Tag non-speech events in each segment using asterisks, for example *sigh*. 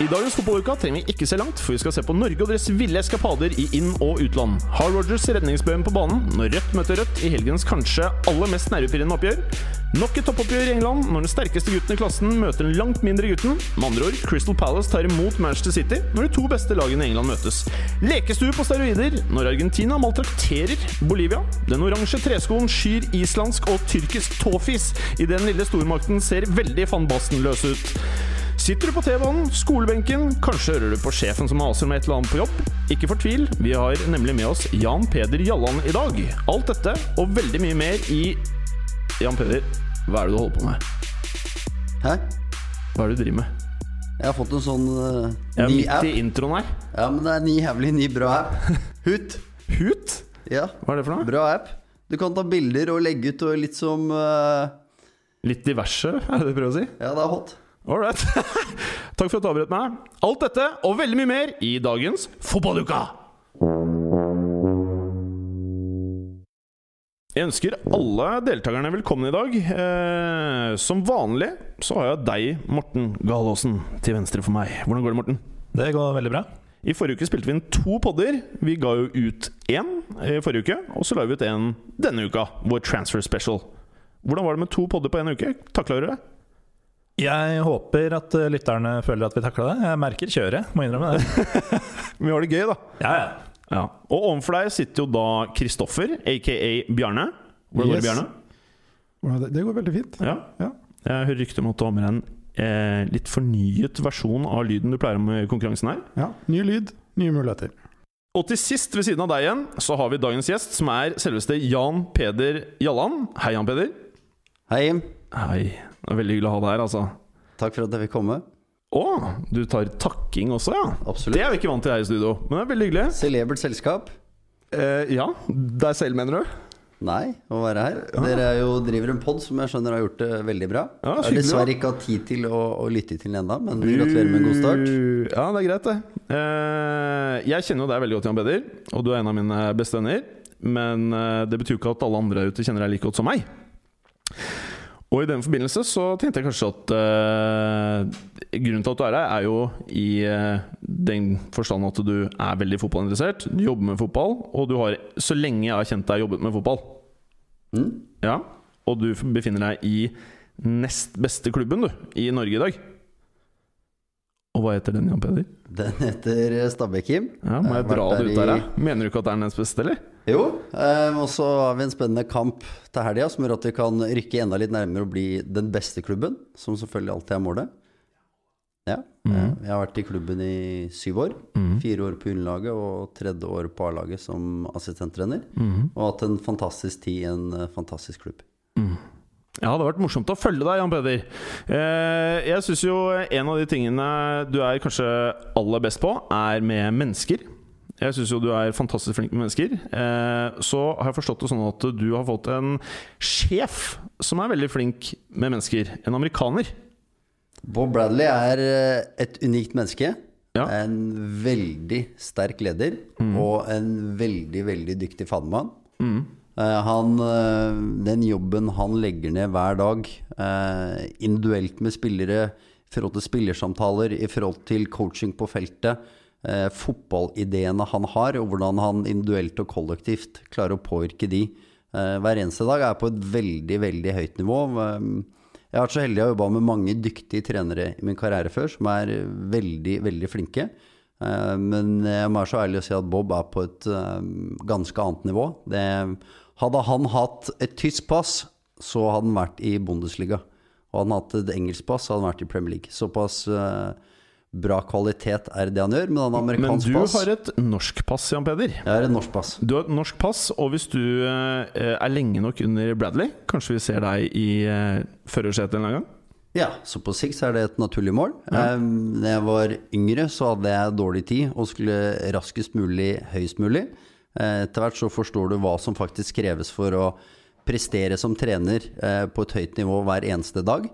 I dagens fotballuka trenger vi ikke se langt, for vi skal se på Norge og deres ville eskapader i inn- og utland. Har Rogers redningsbøyen på banen når Rødt møter Rødt i helgens kanskje aller mest nervepirrende oppgjør? Nok et toppoppgjør i England når den sterkeste gutten i klassen møter den langt mindre gutten. Med andre ord, Crystal Palace tar imot Manchester City når de to beste lagene i England møtes. Lekestue på steroider når Argentina maltrakterer Bolivia. Den oransje treskoen skyr islandsk og tyrkisk tåfis idet den lille stormakten ser veldig van Basten-løs ut. Sitter du på T-banen, skolebenken, kanskje hører du på sjefen som maser med et eller annet på jobb? Ikke fortvil, vi har nemlig med oss Jan Peder Jalland i dag. Alt dette og veldig mye mer i Jan Peder, hva er det du holder på med? Hæ? Hva er det du driver med? Jeg har fått en sånn uh, Jeg er midt app. i introen her. Ja, men det er ny jævlig ny bra app. *laughs* Hut. Hut? Ja, Hva er det for noe? bra app. Du kan ta bilder og legge ut og litt som uh, Litt diverse, er det det du prøver å si? Ja, det er hot. All right. *laughs* Takk for at du avbrøt meg. Alt dette og veldig mye mer i dagens Fotballuka! Jeg ønsker alle deltakerne velkommen i dag. Eh, som vanlig så har jeg deg, Morten Galaasen, til venstre for meg. Hvordan går det, Morten? Det går veldig bra. I forrige uke spilte vi inn to podder. Vi ga jo ut én i forrige uke, og så la vi ut en denne uka, vår transfer special. Hvordan var det med to podder på én uke? Takla dere det? Jeg håper at eh, lytterne føler at vi takla det. Jeg merker kjøret, må innrømme det. *laughs* Vi har det gøy, da. Ja, ja. Ja. Og overfor deg sitter jo da Kristoffer, aka Bjarne. Hvordan går det, Bjarne? Det, det går veldig fint. Ja. Ja. Jeg hører rykter om at du har med en eh, litt fornyet versjon av lyden du pleier med konkurransen her. Ja, Ny lyd, nye muligheter. Og til sist, ved siden av deg igjen, så har vi dagens gjest, som er selveste Jan Peder Jalland. Hei, Jan Peder. Hei, Hei. Det er veldig hyggelig å ha deg her, altså. Takk for at jeg fikk komme. Å, du tar takking også, ja? Absolutt. Det er vi ikke vant til her i studio, men det er veldig hyggelig. Celebert selskap. Eh, ja. Deg selv, mener du? Nei, å være her. Dere er jo, driver en pod som jeg skjønner har gjort det veldig bra. Ja, jeg har dessverre ikke hatt tid til å, å lytte til den ennå, men gratulerer med en god start. Uh, Ja, det er greit, det. Eh, jeg kjenner jo deg veldig godt, Jan Peder, og du er en av mine beste venner. Men eh, det betyr jo ikke at alle andre ute kjenner deg like godt som meg. Og i den forbindelse så tenkte jeg kanskje at eh, grunnen til at du er her, er jo i eh, den forstand at du er veldig fotballinteressert. Du jobber med fotball, og du har så lenge jeg har kjent deg, jobbet med fotball. Mm? Ja, Og du befinner deg i nest beste klubben du, i Norge i dag. Og hva heter den, Jan Peder? Den heter Stabæk-Kim. Ja, Må jeg Jeg dra det ut der der. Mener du ikke at det er den nest beste, eller? Jo, eh, og så har vi en spennende kamp til helga som gjør at vi kan rykke enda litt nærmere og bli den beste klubben, som selvfølgelig alltid er målet. Ja, Mm. Jeg har vært i klubben i syv år. Fire år på underlaget og tredje år på A-laget som assistenttrener. Og hatt en fantastisk tid i en eh, fantastisk klubb. Ja, det har vært morsomt å følge deg, Jan Peder. Eh, jeg syns jo en av de tingene du er kanskje aller best på, er med mennesker. Jeg syns jo du er fantastisk flink med mennesker. Eh, så har jeg forstått det sånn at du har fått en sjef som er veldig flink med mennesker. En amerikaner. Bob Bradley er eh, et unikt menneske. Ja. En veldig sterk leder og en veldig, veldig dyktig fadermann. Mm. han, eh, den jobben han legger ned hver dag, individuelt med spillere, i forhold til spillersamtaler, i forhold til coaching på feltet, eh, fotballideene han har, og hvordan han individuelt og kollektivt klarer å påvirke de eh, hver eneste dag, er på et veldig, veldig høyt nivå. Eh, Jeg har vært så heldig å ha jobba med mange dyktige trenere i min karriere før, som er veldig, veldig flinke. Eh, Men jeg må være så ærlig å si at Bob er på et eh, ganske annet nivå. Det, hadde han hatt et tysk pass, så hadde han vært i Bundesliga. Og hadde han hatt et engelsk pass, så hadde han vært i Premier League. Såpass eh, bra kvalitet er det han gjør. Men han har Men du pass. har et norsk pass, Jan Peder. Jeg har et norsk pass. Du har et norsk pass, og hvis du eh, er lenge nok under Bradley, kanskje vi ser deg i eh, førersetet en gang? Ja, så på sikt så er det et naturlig mål. Ja. Jeg var yngre, så hadde jeg dårlig tid og skulle raskest mulig, høyest mulig. Eh, Etter hvert så forstår du hva som faktisk kreves for å prestere som trener eh, på et høyt nivå hver eneste dag.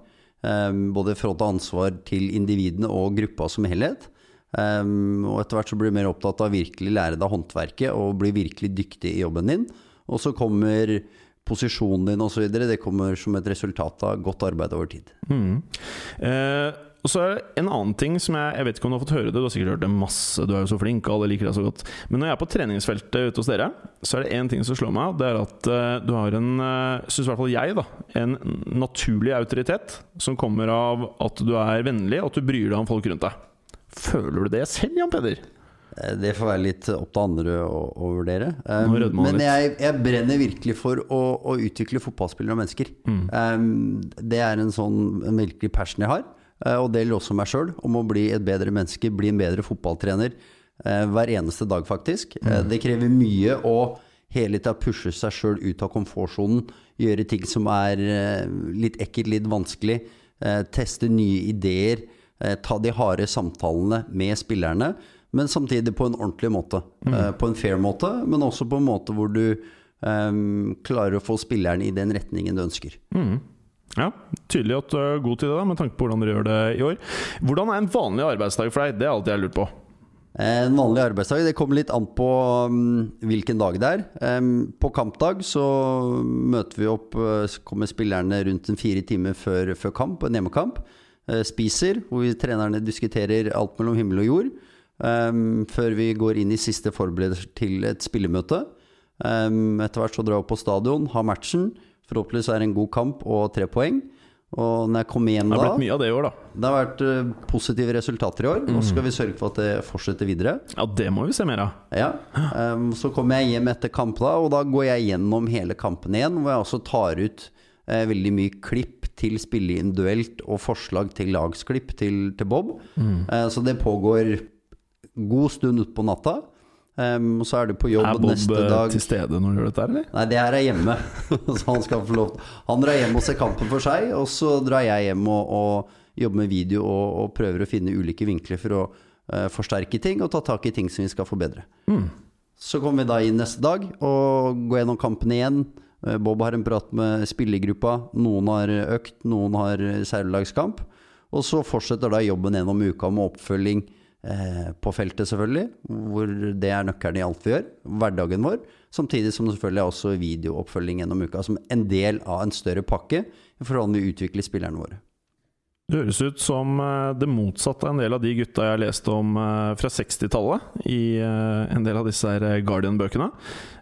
Eh, både forhold til ansvar til individene og gruppa som helhet. Eh, og etter hvert så blir du mer opptatt av virkelig lære deg håndverket og bli virkelig dyktig i jobben din. Og så kommer posisjonen din osv. Det kommer som et resultat av godt arbeid over tid. Mm. Eh, og så er det en annen ting som jeg Jeg vet ikke om du har fått høre det, du har sikkert hørt det masse, du er jo så flink, alle liker deg så godt. Men når jeg er på treningsfeltet ute hos dere, så er det én ting som slår meg. Det er at eh, du har en, uh, syns i hvert fall jeg, da, en naturlig autoritet som kommer av at du er vennlig, og at du bryr deg om folk rundt deg. Føler du det selv, Jan Peder? Eh, Det får være litt opp til andre å, å vurdere. Um, men jeg, jeg brenner virkelig for å, å utvikle fotballspillere og mennesker. Mm. Um, det er en sånn en virkelig passion jeg har. Eh, Og det gjelder også meg sjøl, om å bli et bedre menneske, bli en bedre fotballtrener. eh, Hver eneste dag, faktisk. Eh, Mm. Det krever mye å hele tida pushe seg sjøl ut av komfortsonen. Gjøre ting som er litt ekkelt, litt vanskelig. Teste nye ideer. Ta de harde samtalene med spillerne. Men samtidig på en ordentlig måte. Mm. På en fair måte, men også på en måte hvor du um, klarer å få spilleren i den retningen du ønsker. Mm. Ja, Tydelig at du er god til det, da, med tanke på hvordan dere gjør det i år. Hvordan er en vanlig arbeidsdag for deg? Det er alltid jeg lurt på. Eh, En vanlig arbeidsdag det kommer litt an på mm, hvilken dag det er. På kampdag så møter vi opp, eh, kommer spillerne rundt en fire timer før, før kamp, en hjemmekamp. Eh, Spiser, hvor vi trenerne diskuterer alt mellom himmel og jord. Før vi går inn i siste forberedelser til et spillemøte. Em, Etter hvert så drar vi opp på stadion, har matchen. Forhåpentligvis er det en god kamp og tre poeng. Og når jeg kommer da Det har blitt mye av det i år, da. det har vært eh, positive resultater i år, Nå så skal vi sørge for at det fortsetter videre. Ja, det må vi se mer av. Ja, Um, Så kommer jeg hjem etter kamp, da, og da går jeg gjennom hele kampen igjen. Hvor jeg også tar ut eh, veldig mye klipp til spille individuelt og forslag til lagsklipp til, til Bob. Eh, så det pågår god stund utpå natta. Ehm, og så er du på jobb Er Bob neste eh, dag. til stede når du gjør dette eller? Nei, det her er hjemme. *laughs* så han skal få lov Han drar hjem og ser kampen for seg, og så drar jeg hjem og, og jobber med video og, og prøver å finne ulike vinkler for å uh, forsterke ting og ta tak i ting som vi skal forbedre. Så kommer vi da inn neste dag og går gjennom kampen igjen. Eh, Bob har en prat med spillergruppa. Noen har økt, noen har særlagskamp. Og så fortsetter da jobben gjennom uka med oppfølging på feltet, selvfølgelig. Hvor det er nøkkelen i alt vi gjør. Hverdagen vår. Samtidig som det selvfølgelig er også videooppfølging gjennom uka. Som en del av en større pakke i forhold til å utvikle spillerne våre. Det høres ut som eh, det motsatte av en del av de gutta jeg leste om eh, fra 60-tallet i eh, en del av disse eh, Guardian-bøkene.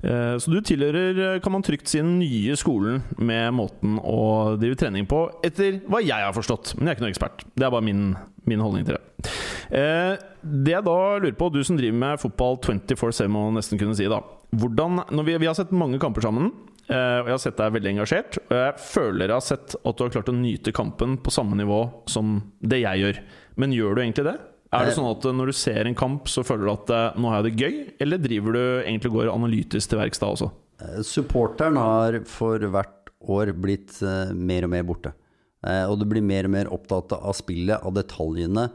Eh, Så du tilhører, eh, kan man trygt si, den nye skolen med måten å drive trening på, etter hva jeg har forstått. Men jeg er ikke noen ekspert. Det er bare min, min holdning til det. Eh, Det jeg da lurer på, du som driver med fotball 24-7, må nesten kunne si, da. Hvordan, vi, vi har sett mange kamper sammen, eh, og jeg har sett deg veldig engasjert. Og jeg føler jeg har sett at du har klart å nyte kampen på samme nivå som det jeg gjør. Men gjør du egentlig det? Er det Eh. sånn at når du ser en kamp, så føler du at nå har jeg det gøy? Eller driver du egentlig går analytisk til verks da også? Supporteren har for hvert år blitt mer og mer borte. Og du blir mer og mer opptatt av spillet, av detaljene.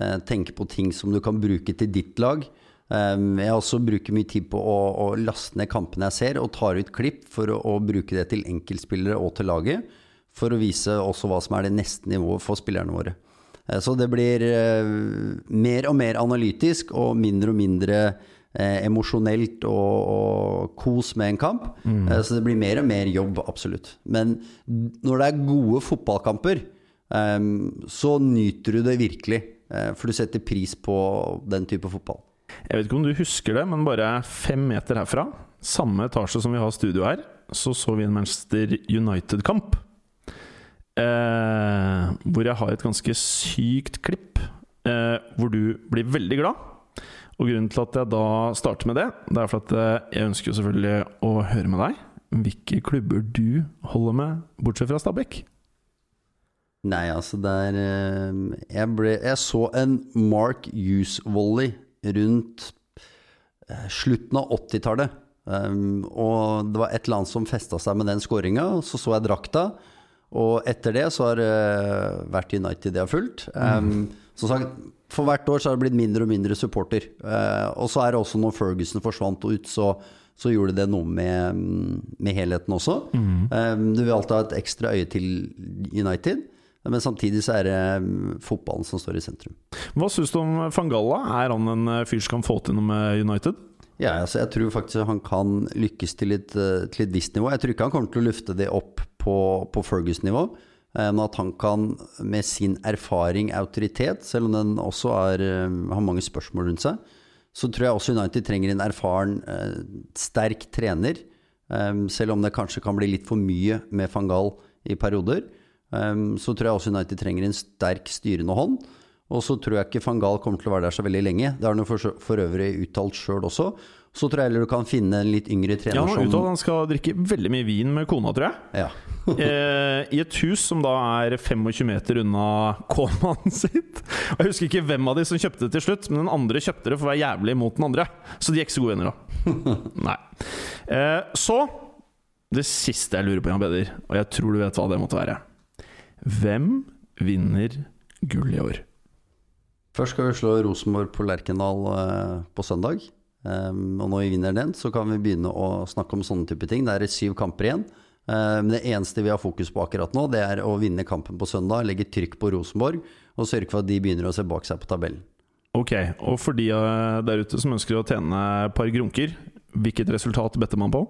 Eh, tenke på ting som du kan bruke til ditt lag. Eh, jeg også bruker mye tid på å, å laste ned kampene jeg ser, og tar ut klipp for å, å bruke det til enkeltspillere og til laget. For å vise også hva som er det neste nivået for spillerne våre. Eh, Så det blir mer og mer analytisk og mindre og mindre emosjonelt og, og kos med en kamp. Mm. så det blir mer og mer jobb, absolutt. Men når det er gode fotballkamper, så nyter du det virkelig. Eh, for du setter pris på den type fotball. Jeg vet ikke om du husker det, men bare fem meter herfra, samme etasje som vi har studio her, så så vi en Manchester United-kamp. Eh, hvor jeg har et ganske sykt klipp eh, hvor du blir veldig glad. Og grunnen til at jeg da starter med det, det er for at eh, jeg ønsker jo selvfølgelig å høre med deg hvilke klubber du holder med, bortsett fra Stabæk. Nei, altså det er eh, jeg, ble, jeg så en Mark Hughes-volley rundt eh, slutten av 80-tallet. Um, og det var et eller annet som festa seg med den skåringa. Så så jeg drakta, og etter det så har det vært United jeg har fulgt. Um, som sagt, for hvert år så har det blitt mindre og mindre supporter. Uh, og så er det også når Ferguson forsvant ut, så, så gjorde det noe med, med helheten også. Eh, du vil alltid ha et ekstra øye til United, men samtidig så er det mm, fotballen som står i sentrum. Hva syns du om Fangalla? Er han en eh, fyr som kan få til noe med United? Ja, altså jeg tror faktisk han kan lykkes til et, eh, til et visst nivå. Jeg tror ikke han kommer til å løfte det opp på, på Fergus-nivå. eh, Men at han kan med sin erfaring, autoritet, selv om den også er, har mange spørsmål rundt seg, så tror jeg også United trenger en erfaren, sterk trener. Selv om det kanskje kan bli litt for mye med Fangal i perioder. Eh, Så tror jeg også United trenger en sterk styrende hånd. Og så tror jeg ikke van Gaal kommer til å være der så veldig lenge. Det har han for, for øvrig uttalt sjøl også. Så tror jeg heller du kan finne en litt yngre trener Ja, han som uttalt han skal drikke veldig mye vin med kona, tror jeg. ja. *laughs* eh, I et hus som da er 25 meter unna *laughs* K-mannen sitt. Og Jeg husker ikke hvem av de som kjøpte det til slutt, men den andre kjøpte det for å være jævlig mot den andre. Så de er ikke så gode venner, da. *laughs* Nei. Eh, så det siste jeg lurer på, Jan Peder, og jeg tror du vet hva det måtte være. Hvem vinner gull i år? Først skal vi slå Rosenborg på Lerkendal eh, på søndag. Um, og når vi vinner den, så kan vi begynne å snakke om sånne type ting. Det er syv kamper igjen. Men det eneste vi har fokus på akkurat nå, det er å vinne kampen på søndag, legge trykk på Rosenborg og sørge for at de begynner å se bak seg på tabellen. Ok, og for de der ute som ønsker å tjene et par grunker, hvilket resultat better man på?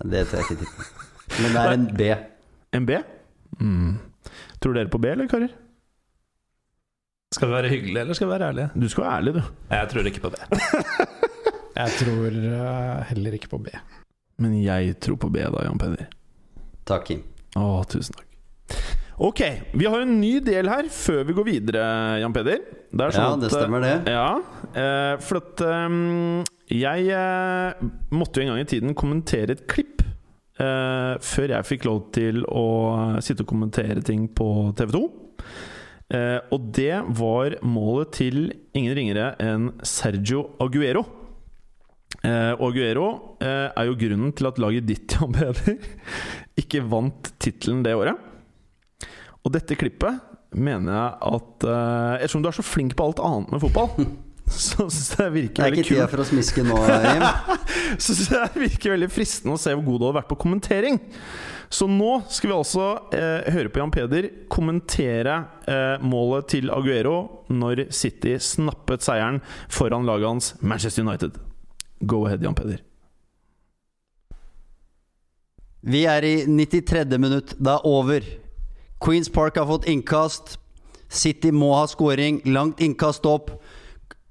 Det tør jeg ikke tippe. *laughs* Men det er en B. En B? Mm. Tror dere på B, eller karer? Skal vi være hyggelige, eller skal vi være ærlige? Du skal være ærlig, du. Jeg tror ikke på B. *laughs* Jeg tror eh, heller ikke på B. Men jeg tror på B, da, Jan Peder. Takk, Kim. Å, tusen takk. Ok, vi har en ny del her før vi går videre, Jan Peder. Det er Ja, sånn det stemmer det. Ja, eh, for at ehm, jeg eh, måtte jo en gang i tiden kommentere et klipp eh, før jeg fikk lov til å sitte og kommentere ting på TV 2. Eh, og det var målet til ingen ringere enn Sergio Aguero. Og Aguero er jo grunnen til at laget ditt, *laughs* Jan Peder, ikke vant tittelen det året. Og dette klippet mener jeg at Ettersom du er så flink på alt annet med fotball, *laughs* *laughs* så syns jeg det Det er ikke tida for å smiske nå, Jim. *laughs* Så synes jeg det virker veldig fristende å se hvor god du har vært på kommentering. Så nå skal vi altså eh, høre på Jan Peder kommentere eh, målet til Aguero når City snappet seieren foran laget hans Manchester United. Go ahead, Jan Peder. Vi er i 93. minutt. Det er over. Queens Park har fått innkast. City må ha scoring. Langt innkast opp.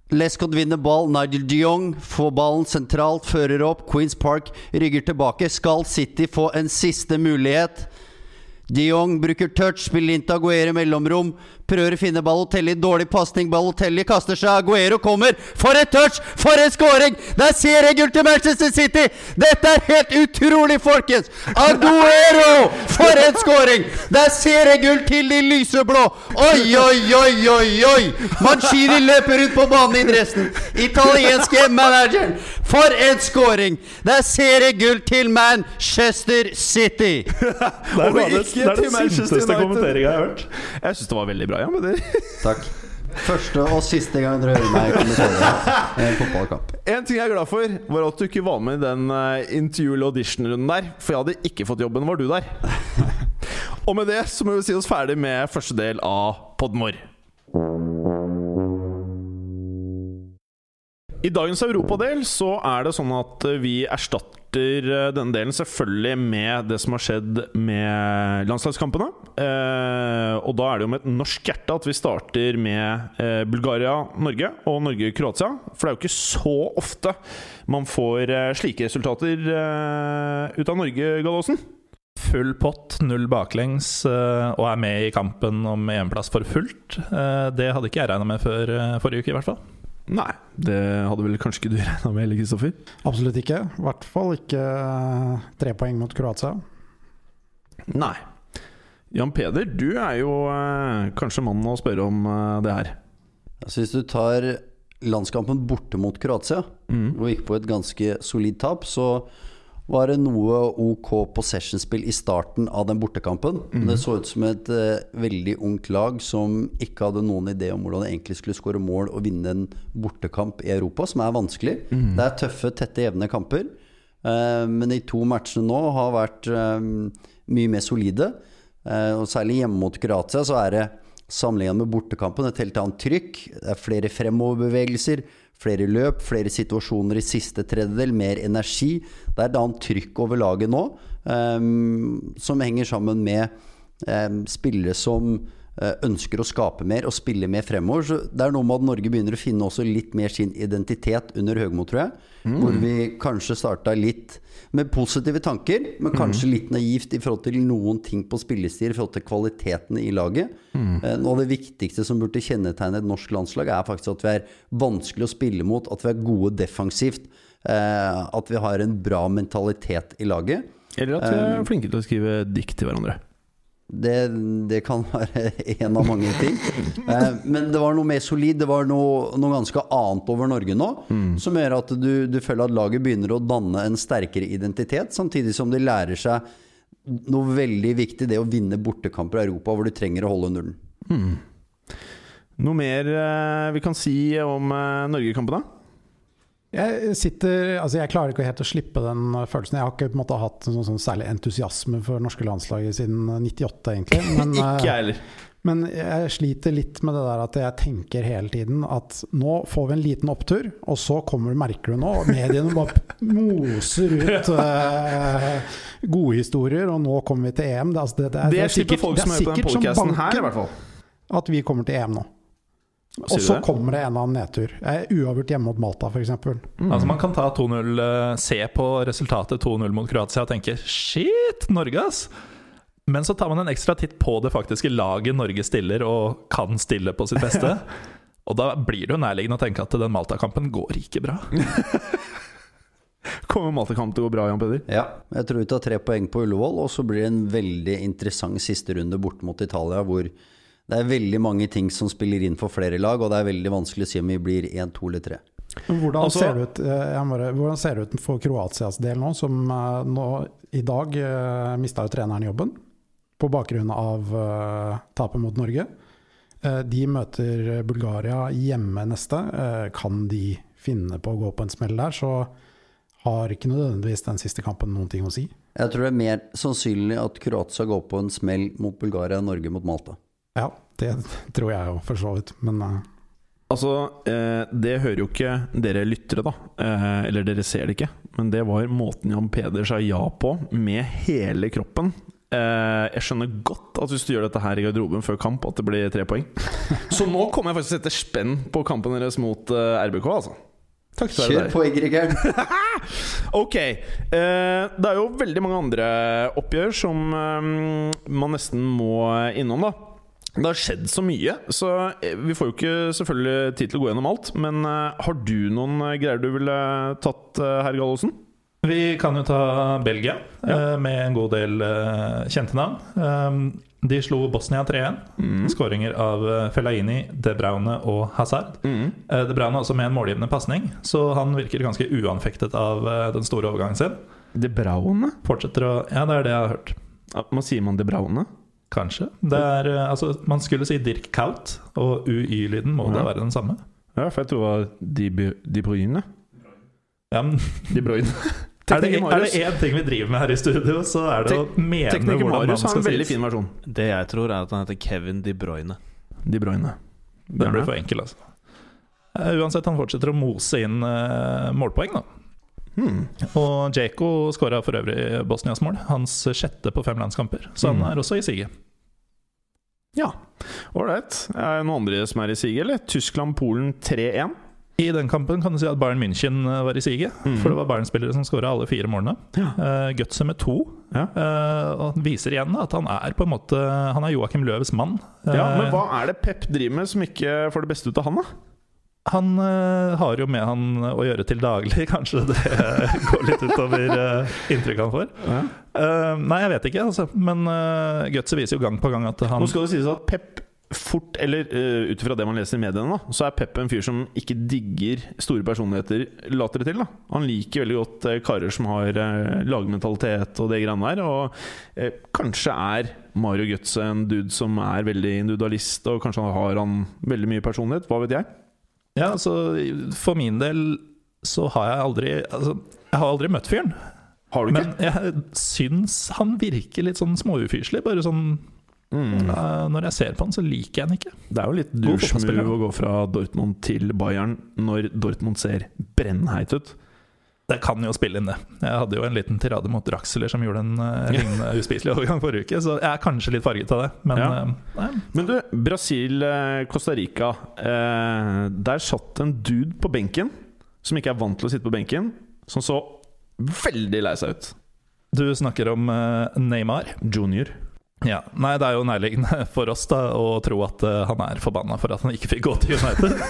Lescott vinner ball. Nigel de Jong får ballen sentralt, fører opp. Queens Park rygger tilbake. Skal City få en siste mulighet? De Jong bruker touch, spiller inn til Aguero mellomrom. Prøver å finne Balotelli. Dårlig pasning. Balotelli kaster seg. Aguero kommer. For et touch! For en scoring! Det er seriegull til Manchester City! Dette er helt utrolig, folkens! Aguero! For en scoring! Det er seriegull til de lyseblå! Oi, oi, oi, oi, oi! Mancini løper ut på banen i dressen. Italienske manageren. For en scoring! Det er seriegull til Manchester City! *laughs* Det er, *laughs* det, det, er den sinteste kommenteringa jeg har hørt. Jeg syns det var veldig bra, ja. Med det. *laughs* Takk. Første og siste gang dere hører meg kommentere en fotballkamp. En ting jeg er glad for, var at du ikke var med i den uh, intervju- audition-runden der. For jeg hadde ikke fått jobben, var du der. og med det så må vi si oss ferdig med første del av podden vår. I dagens europadel så er det sånn at eh, vi erstatter eh, denne delen selvfølgelig med det som har skjedd med landslagskampene. Eh, og da er det jo med et norsk hjerte at vi starter med Bulgaria-Norge og Norge-Kroatia. For det er jo ikke så ofte man får slike resultater ut av Norge, Gallosen. Full pott, null baklengs, og er med i kampen om EM-plass for fullt. Det hadde ikke jeg regna med før forrige uke, i hvert fall. Nei, det hadde vel kanskje ikke du *laughs* regna med heller, Kristoffer? Absolutt ikke. I hvert fall ikke eh, tre poeng mot Kroatia. Nei. Jan Peder, du er jo eh, kanskje mannen å spørre om eh, det her. Altså hvis du tar landskampen borte mot Kroatia, Mm. og gikk på et ganske solid tap, så var det noe ok possession-spill i starten av den bortekampen. Mm. Det så ut som et uh, veldig ungt lag som ikke hadde noen idé om hvordan det egentlig skulle skåre mål og vinne en bortekamp i Europa, som er vanskelig. Det er tøffe, tette, jevne kamper. Uh, men de to matchene nå har vært eh, mye mer solide. Uh, og særlig hjemme mot Kroatia så er det sammenlignet med bortekampen et helt annet trykk. Det er flere fremoverbevegelser, flere løp, flere situasjoner i siste tredjedel, mer energi. Det er et annet trykk over laget nå, um, som henger sammen med um, spillere som ønsker å skape mer og spille mer fremover. Så det er noe med at Norge begynner å finne også litt mer sin identitet under Høgmo, tror jeg. Hvor vi kanskje starta litt med positive tanker, men kanskje litt naivt i forhold til noen ting på spillestil, i forhold til kvaliteten i laget. Mm. Noe av det viktigste som burde kjennetegne et norsk landslag, er faktisk at vi er vanskelig å spille mot, at vi er gode defensivt, eh, at vi har en bra mentalitet i laget. Eller at vi er flinke til å skrive dikt til hverandre. Det, det kan være en av mange ting. *laughs* Eh, men det var noe mer solid. Det var noe, noe ganske annet over Norge nå. Som gjør at du, du føler at laget begynner å danne en sterkere identitet, samtidig som de lærer seg noe veldig viktig, det å vinne bortekamper i Europa hvor du trenger å holde nullen. Noe mer eh, vi kan si om eh, Norgekampen, da? Jeg sitter, altså jeg klarer ikke helt å slippe den følelsen. Jeg har ikke på en måte hatt noen sånn særlig entusiasme for norske landslaget siden 98, egentlig. *laughs* Men, Ikke eh, heller. men jeg sliter litt med det der at jeg tenker hele tiden at nå får vi en liten opptur, og så kommer, merker du nå, mediene bare moser ut *laughs* uh, gode historier, og nå kommer vi til EM. Det, altså det, det, er- Det er sikkert- folk som hører på den her, i hvert fall. At vi kommer til EM nå. Og så kommer det en annen nedtur. Jeg er Uavgjort hjemme mot Malta, f.eks. Altså Man kan ta 2-0, eh, se på resultatet 2-0 mot Kroatia og tenke Shit, Norge, ass! Men så tar man en ekstra titt på det faktiske laget Norge stiller, og kan stille på sitt beste. *laughs* Og da blir det jo nærliggende å tenke at den Malta-kampen går ikke bra. *laughs* Kommer Malta-kampen til å gå bra, Jan Peder? Ja, jeg tror vi tar tre poeng på Ullevål, og så blir det en veldig interessant siste runde bort mot Italia, hvor det er veldig mange ting som spiller inn for flere lag, og det er veldig vanskelig å si om vi blir én, to eller tre. Hvordan, Altså- ser ut, eh, jeg bare, hvordan ser det ut for Kroatias del nå, som eh, nå i dag uh, mista jo treneren jobben på bakgrunn av uh, tapet mot Norge. Uh, de møter Bulgaria hjemme neste. Uh, kan de finne på å gå på en smell der, så har ikke nødvendigvis den siste kampen noen ting å si. Jeg tror det er mer sannsynlig at Kroatia går på en smell mot Bulgaria enn Norge mot Malta. Ja, det tror jeg jo for så vidt, men uh... Altså, eh, det hører jo ikke dere lyttere, da. Eh, eller dere ser det ikke. Men det var måten Jan Peder sa ja på, med hele kroppen. Eh, jeg skjønner godt at hvis du gjør dette her i garderoben før kamp, at det blir tre poeng. *laughs* Så nå kommer jeg faktisk til å sette spenn på kampen deres mot eh, RBK, altså. Takk skal Kjør på, Egerikeren! *laughs* Ok. Eh, det er jo veldig mange andre oppgjør som eh, man nesten må innom, da. Det har skjedd så mye, så eh, vi får jo ikke selvfølgelig tid til å gå gjennom alt. Men eh, har du noen eh, greier du ville tatt, herr Gallosen? Vi kan jo ta Belgia, ja. med en god del kjente navn. De slo Bosnia 3-1. Skåringer av Fellaini, De Braune og Hazard. Mm. De Braune også med en målgivende pasning, så han virker ganske uanfektet av den store overgangen sin. De Braune? Fortsetter å Ja, det er det jeg har hørt. Ja, Hva sier man De Braune? Kanskje. Det er, eh, altså, man skulle si Dirk Kaut, og UY-lyden må da være den samme. Ja, for jeg tror det var De, de Bruyne. Ja, men De Bruyne. *laughs* er det er én ting vi driver med her i studio, så er det å mene Tekniker hvordan Marius har en veldig fin versjon. Det jeg tror, er at han heter Kevin De Bruyne. De Bruyne. Den blir for enkel, altså. Eh, Uansett, han fortsetter å mose inn uh, målpoeng, da. Hmm. Og Djeko skåra for øvrig Bosnias mål. Hans sjette på fem landskamper. Så han Mm. er også i siget. Ja, ålreit. Er det noen andre som er i siget, eller? Tyskland-Polen 3-1. I den kampen kan du si at Bayern München eh, var i siget. Mm. For det var Bayern-spillere som skåra alle fire målene. Ja. Uh, Götze med to. Ja. Eh, og han viser igjen at han er på en måte Han er Joakim Løves mann. Ja, Men hva er det Pep driver med som ikke får det beste ut av han, da? Han eh, har jo med han å gjøre til daglig, *laughs* kanskje det går litt utover uh, inntrykket han får. Ja. Eh, nei, jeg vet ikke, altså. Men uh, Götze viser jo gang på gang at han Nå skal det sies at Pep fort, eller uh, ut ifra det man leser i mediene, da, så er Pep en fyr som ikke digger store personligheter, later det til. da Han liker veldig godt uh, karer som har uh, lagmentalitet og det greiene der. Og uh, kanskje er Mario Götze en dude som er veldig individualist, og kanskje har han veldig mye personlighet. Hva vet jeg? Ja, altså For min del så har jeg aldri Altså, jeg har aldri møtt fyren. Har du ikke? Men jeg syns han virker litt sånn småufyselig. Bare sånn Mm. eh, Når jeg ser på han, så liker jeg han ikke. Det er jo litt douche-move å gå fra Dortmund til Bayern når Dortmund ser brennheit ut. Det kan jo spille inn, det. Jeg hadde jo en liten tirade mot Draxler som gjorde en uh, *laughs* lignende uspiselig overgang forrige uke, så jeg er kanskje litt farget av det. Men Ja. uh, Men du, Brasil-Costa Rica. Uh, der satt en dude på benken som ikke er vant til å sitte på benken, som så veldig lei seg ut. du snakker om eh, Neymar. Junior. Ja, Nei, det er jo nærliggende *laughs* for oss da å tro at eh, han er forbanna for at han ikke fikk gå til United. *laughs*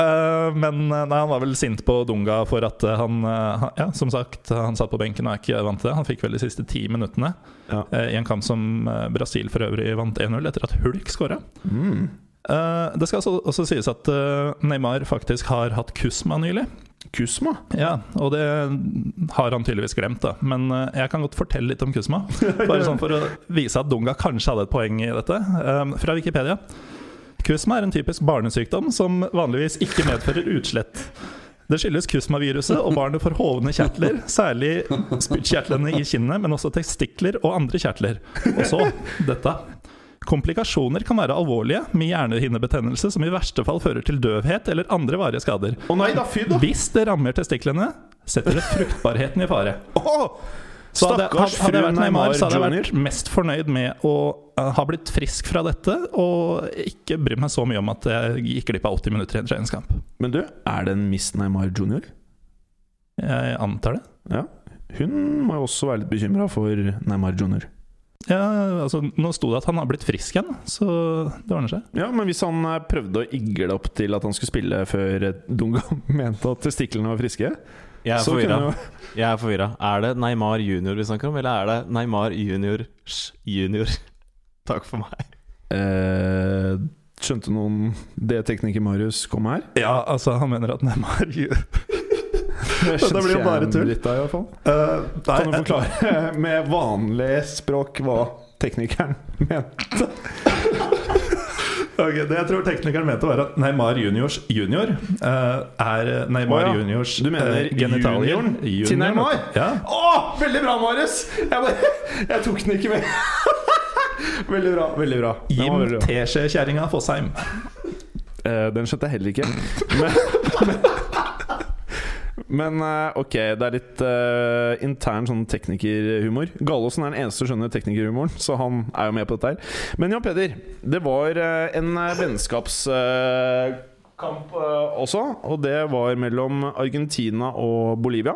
Eh, men nei, han var vel sint på Dunga for at han Ja, som sagt, han satt på benken og er ikke vant til det. Han fikk vel de siste ti minuttene Ja. i en kamp som Brasil for øvrig vant 1-0 etter at Hulk skåra. Mm. Eh, det skal også, også sies at uh, Neymar faktisk har hatt Kusma nylig. Kusma. Ja, og det har han tydeligvis glemt, da. Men uh, jeg kan godt fortelle litt om Kusma. *laughs* Bare sånn for å vise at Dunga kanskje hadde et poeng i dette. Fra Wikipedia. Kusma er en typisk barnesykdom som vanligvis ikke medfører utslett. Det skyldes kusmaviruset, og barnet får hovne kjertler, særlig spyttkjertlene i kinnet, men også testikler og andre kjertler. Og så dette. Komplikasjoner kan være alvorlige, med hjernehinnebetennelse som i verste fall fører til døvhet eller andre varige skader. Å nei da, fy da! Hvis det rammer testiklene, setter det fruktbarheten i fare. *laughs* Oh, Så hadde, Stakkars hadde jeg vært Neymar, så hadde jeg vært mest fornøyd med å uh, ha blitt frisk fra dette, og ikke bry meg så mye om at jeg gikk glipp av 80 minutter i en treningskamp. Men du, er det en Miss Neymar junior? Jeg antar det. Ja. Hun må jo også være litt bekymra for Neymar junior. Ja, altså, nå sto det at han har blitt frisk igjen, så det ordner seg. Ja, men hvis han eh, prøvde å igle opp til at han skulle spille før eh, Dunga *laughs* mente at testiklene var friske Jeg er så forvirra. kunne jo *laughs* Jeg er forvirra. Er det Neymar junior vi snakker om, eller er det Neymar juniors junior? *laughs* Takk for meg. eh, Skjønte noen det tekniker Marius kom her? Ja, altså, han mener at Neymar Det blir jo bare tull. Litt av, i hvert fall. uh, Kan du forklare med vanlig språk hva teknikeren mente? Ok, Det jeg tror teknikeren mente, var at Neymar juniors junior uh, er Neymar oh, ja. juniors Du mener uh, genitalier. junioren til Neymar? Ja. Oh, veldig bra, Marius! Jeg, bare, *laughs* jeg tok den ikke med. *laughs* veldig bra. veldig bra Jim Teskjekjerringa Fossheim. Eh, den skjønte jeg heller ikke. *laughs* Men, men, men eh, ok, det er litt uh, intern sånn teknikerhumor. Gallosen er den eneste som skjønner teknikerhumoren, så han er jo med på dette her. Men Jan Peder, det var eh, en vennskapskamp også, og det var mellom Argentina og Bolivia.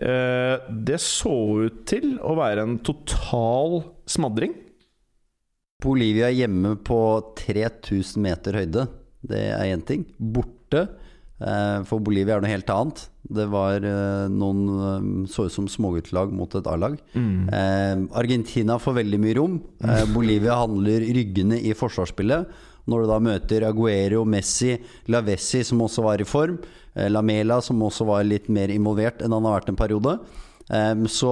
Det så ut til å være en total smadring. Bolivia hjemme på 3000 meter høyde. Det er én ting. Borte for Bolivia er noe helt annet. Det var eh, noen eh, så ut som småguttelag mot et A-lag. Eh, Argentina får veldig mye rom. Eh, *laughs* Bolivia handler ryggene i forsvarsspillet. Når du da møter Aguero, Messi, Lavessi, som også var i form, eh, Lamela, som også var litt mer involvert enn han har vært en periode, så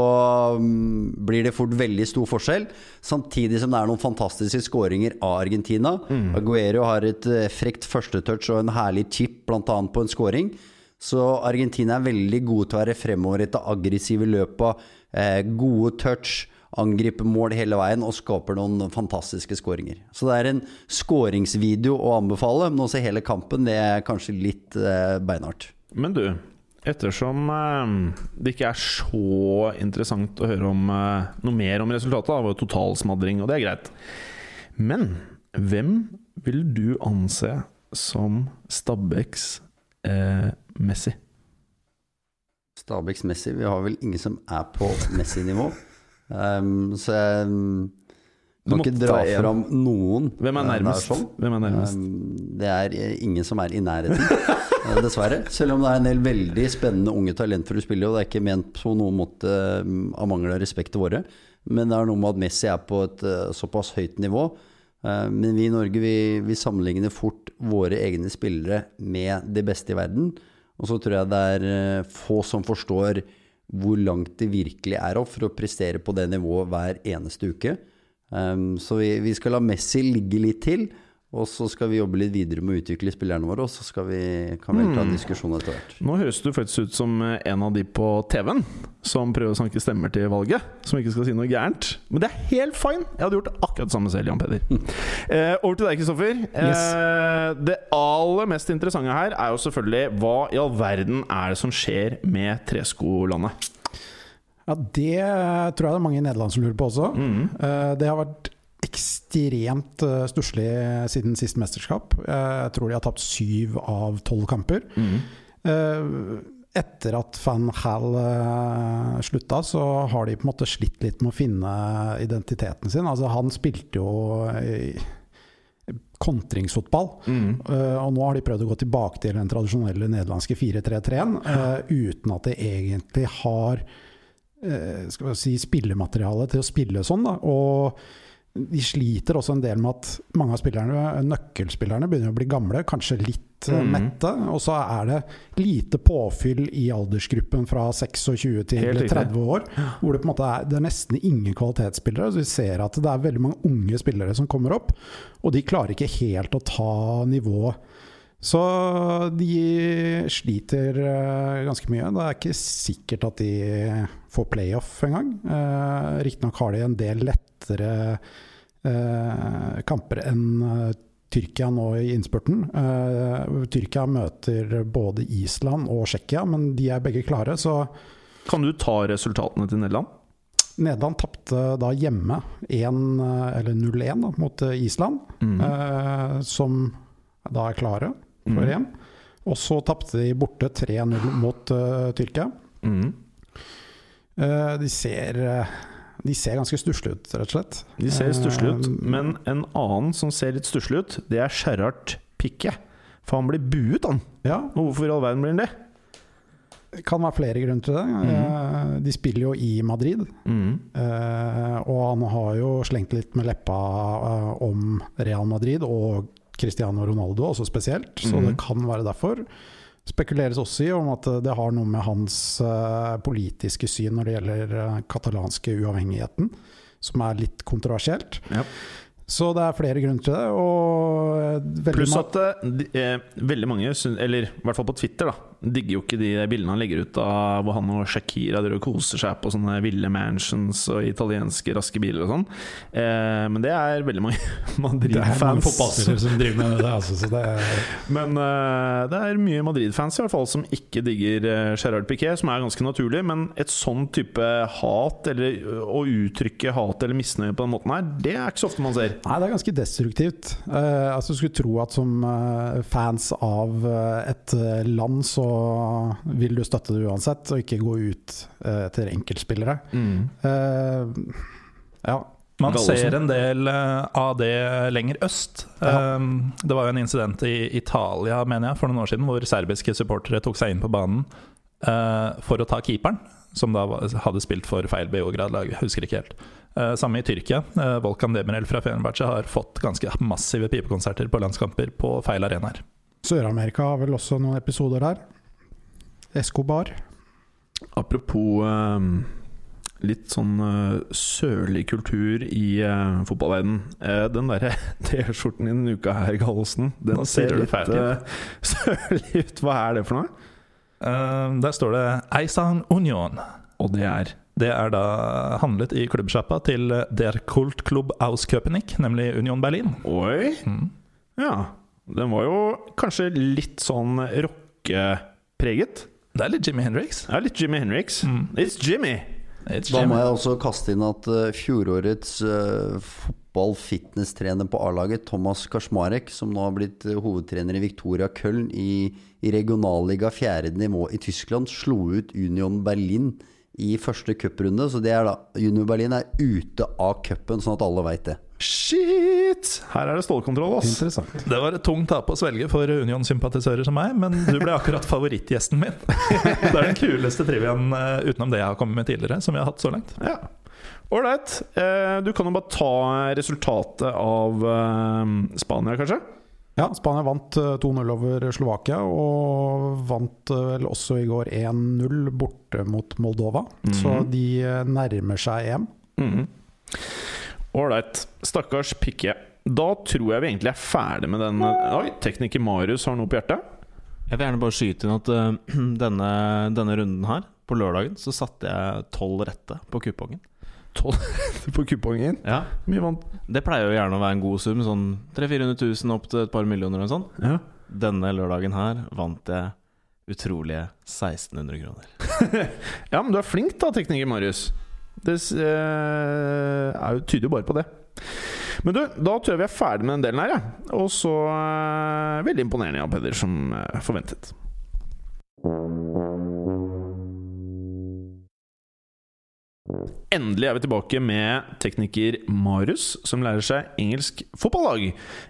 mm, blir det fort veldig stor forskjell. Samtidig som det er noen fantastiske skåringer av Argentina. Aguero har et eh, frekt førstetouch og en herlig chip, bl.a. på en skåring. Så Argentina er veldig gode til å være fremoverretta, aggressive i løpet. Eh, gode touch, angriper mål hele veien og skaper noen fantastiske skåringer. Så det er en skåringsvideo å anbefale, men å se hele kampen det er kanskje litt eh, beinhardt. Men du, ettersom eh, det ikke er så interessant å høre om eh, noe mer om resultatet, det var jo totalsmadring, og det er greit. Men hvem vil du anse som Stabæks eh, Messi? Stabæks Messi. Vi har vel ingen som er på Messi-nivå. Um, *laughs* så jeg, Du kan ikke dra fram noen. Hvem er eh, nærmest? sånn. Hvem er nærmest? Um, Det er ingen som er i nærheten, *laughs* dessverre. Selv om det er en del veldig spennende unge talentfulle spillere, og det er ikke ment på noen måte um, av mangel av respekt til våre. Men det er noe med at Messi er på et eh, såpass høyt nivå. Eh, Men vi i Norge vi, vi sammenligner fort våre egne spillere med de beste i verden. Og så tror jeg det er eh, få som forstår hvor langt det virkelig er opp for å prestere på det nivået hver eneste uke. Så vi, vi skal la Messi ligge litt til, og så skal vi jobbe litt videre med å utvikle spillerne våre, og så skal vi, kan vi ta en diskusjon etter hvert. Nå høres du faktisk ut som eh, en av de på TV-en som prøver å sanke stemmer til valget. Som ikke skal si noe gærent. Men det er helt fine! Jeg hadde gjort akkurat det samme selv, Jan Peder. *laughs* Eh, over til deg, Kristoffer. Eh, det aller mest interessante her er jo selvfølgelig hva i all verden er det som skjer med treskolandet? Ja, Det tror jeg det er mange i Nederland som lurer på også. Eh, Det har vært ekstremt eh, stusslig siden sist mesterskap. Eh, Jeg tror de har tapt syv av tolv kamper. Mm. Etter at van Hal eh, slutta, så har de på en måte slitt litt med å finne identiteten sin. Altså, han spilte jo i kontringsfotball. uh, og nå har de prøvd å gå tilbake til den tradisjonelle nederlandske 4-3-3-en, uh, uten at de egentlig har uh, skal vi si, spillemateriale til å spille sånn. Da. Og de sliter også en del med at mange av spillerne, nøkkelspillerne begynner å bli gamle, kanskje litt mm. mette. Og så er det lite påfyll i aldersgruppen fra 26 til 30 år, hvor det på en måte er, det er nesten ingen kvalitetsspillere. Så vi ser at det er veldig mange unge spillere som kommer opp, og de klarer ikke helt å ta nivået. Så de sliter eh, ganske mye. Det er ikke sikkert at de får playoff engang. Uh, Riktignok har de en del lettere eh, kamper enn eh, Tyrkia nå i innspurten. Eh, Tyrkia møter både Island og Tsjekkia, men de er begge klare. Så Kan du ta resultatene til Nederland? Nederland tapte da hjemme 1, eh, eller 0-1 mot Island, Island, eh, som da er klare for EM. Og så tapte de borte 3-0 mot uh, Tyrkia. Mm. Eh, de ser eh, de ser ganske stusslige ut, rett og slett. De ser stusslige ut, Eh, men en annen som ser litt stusslig ut, det er Gerhard Pikke. For han blir buet, han. Ja, Og hvorfor i all verden blir han det? det kan være flere grunner til det. Mm. de spiller jo i Madrid, Mm. og han har jo slengt litt med leppa om Real Madrid og Cristiano Ronaldo også spesielt, så det kan være derfor. Spekuleres også i om at det har noe med hans eh, politiske syn når det gjelder eh, katalanske uavhengigheten, som er litt kontroversielt. Ja. Så det er flere grunner til det. Og eh, Pluss at eh, veldig mange, eller i hvert fall på Twitter, da digger jo ikke de bildene han legger ut av hvor han og Shakira og koser seg på sånne ville mansions og italienske raske biler og sånn. Eh, men det er veldig mange *laughs* Madrid-fans. som driver med det. Altså, så det *laughs* Men eh, det er mye Madrid-fans i hvert fall som ikke digger uh, Gerard Piquet, som er ganske naturlig. Men et sånn type hat, eller å uttrykke hat eller misnøye på den måten her, det er ikke så ofte man ser. Nei, det er ganske destruktivt. Eh, altså, skulle tro at som eh, fans av eh, et eh, land, så vil du støtte det uansett, og ikke gå ut eh, etter enkeltspillere. Eh, ja. Man ser en del eh, av det lenger øst. Ja. Um, det var jo en incident i Italia mener jeg, for noen år siden hvor serbiske supportere tok seg inn på banen eh, for å ta keeperen, som da hadde spilt for feil Beograd-lag. Husker ikke helt. Eh, samme i Tyrkia. Uh, Volkan Demirel fra Fenerbahçe har fått ganske massive pipekonserter på landskamper på feil arenaer. Sør-Amerika har vel også noen episoder der. Escobar. Apropos um, litt sånn uh, sørlig kultur i uh, fotballverdenen. Uh, den derre *laughs* T-skjorten i denne uka her, Gallosen, den Nå ser sier litt eh, *laughs* sørlig ut. Hva er det for noe? Eh, der står det Eisan Union. Og det er Det er da handlet i klubbsjappa til Der Kultklubb aus Köpenick, nemlig Union Berlin. Oi! Mm. Ja. Den var jo kanskje litt sånn rockepreget. Det er litt Jimmy Hendrix. Ja, litt Jimmy Henriks. Mm. It's Jimmy! It's Da må jeg også kaste inn at uh, fjorårets uh, fotball-fitness-trener på A-laget, Thomas Karsmarek, som nå har blitt uh, hovedtrener i Victoria Köln i, i regionalliga fjerde nivå i Tyskland, slo ut Union Berlin i første cuprunde. Så det er da Union Berlin er ute av cupen, sånn at alle veit det. Shit! Her er det stålkontroll, ass. Interessant. Det var et tungt tap å svelge for Union-sympatisører som meg, men du ble akkurat favorittgjesten min. Det er den kuleste triviaen eh, utenom det jeg har kommet med tidligere, som vi har hatt så langt. Ja. Ålreit. Eh, du kan jo bare ta resultatet av eh, Spania, kanskje? Ja, Spania vant eh, 2-0 over Slovakia, og vant vel også i går 1-0 borte mot Moldova. Så de eh, nærmer seg EM. Ålreit. Stakkars Pikke. Da tror jeg vi egentlig er ferdig med den Oi, tekniker Marius har noe på hjertet. Jeg vil gjerne bare skyte inn at uh, *clears throat* denne, denne runden her, på lørdagen, så satte jeg tolv rette på kupongen. På kupongen. Ja, Mye vant. Det pleier jo gjerne å være en god sum, sånn 300 000-400 000 opp til et par millioner eller sånn. Ja. Denne lørdagen her vant jeg utrolige 1600 kroner. *laughs* ja, men du er flink da, tekniker Marius. Det jo, tyder jo bare på det. Men du, da tror jeg vi er ferdig med den delen her, ja. Og så uh, Veldig imponerende, Jan Peder, som uh, forventet. Endelig er vi tilbake med tekniker Marius, som lærer seg engelsk fotballag.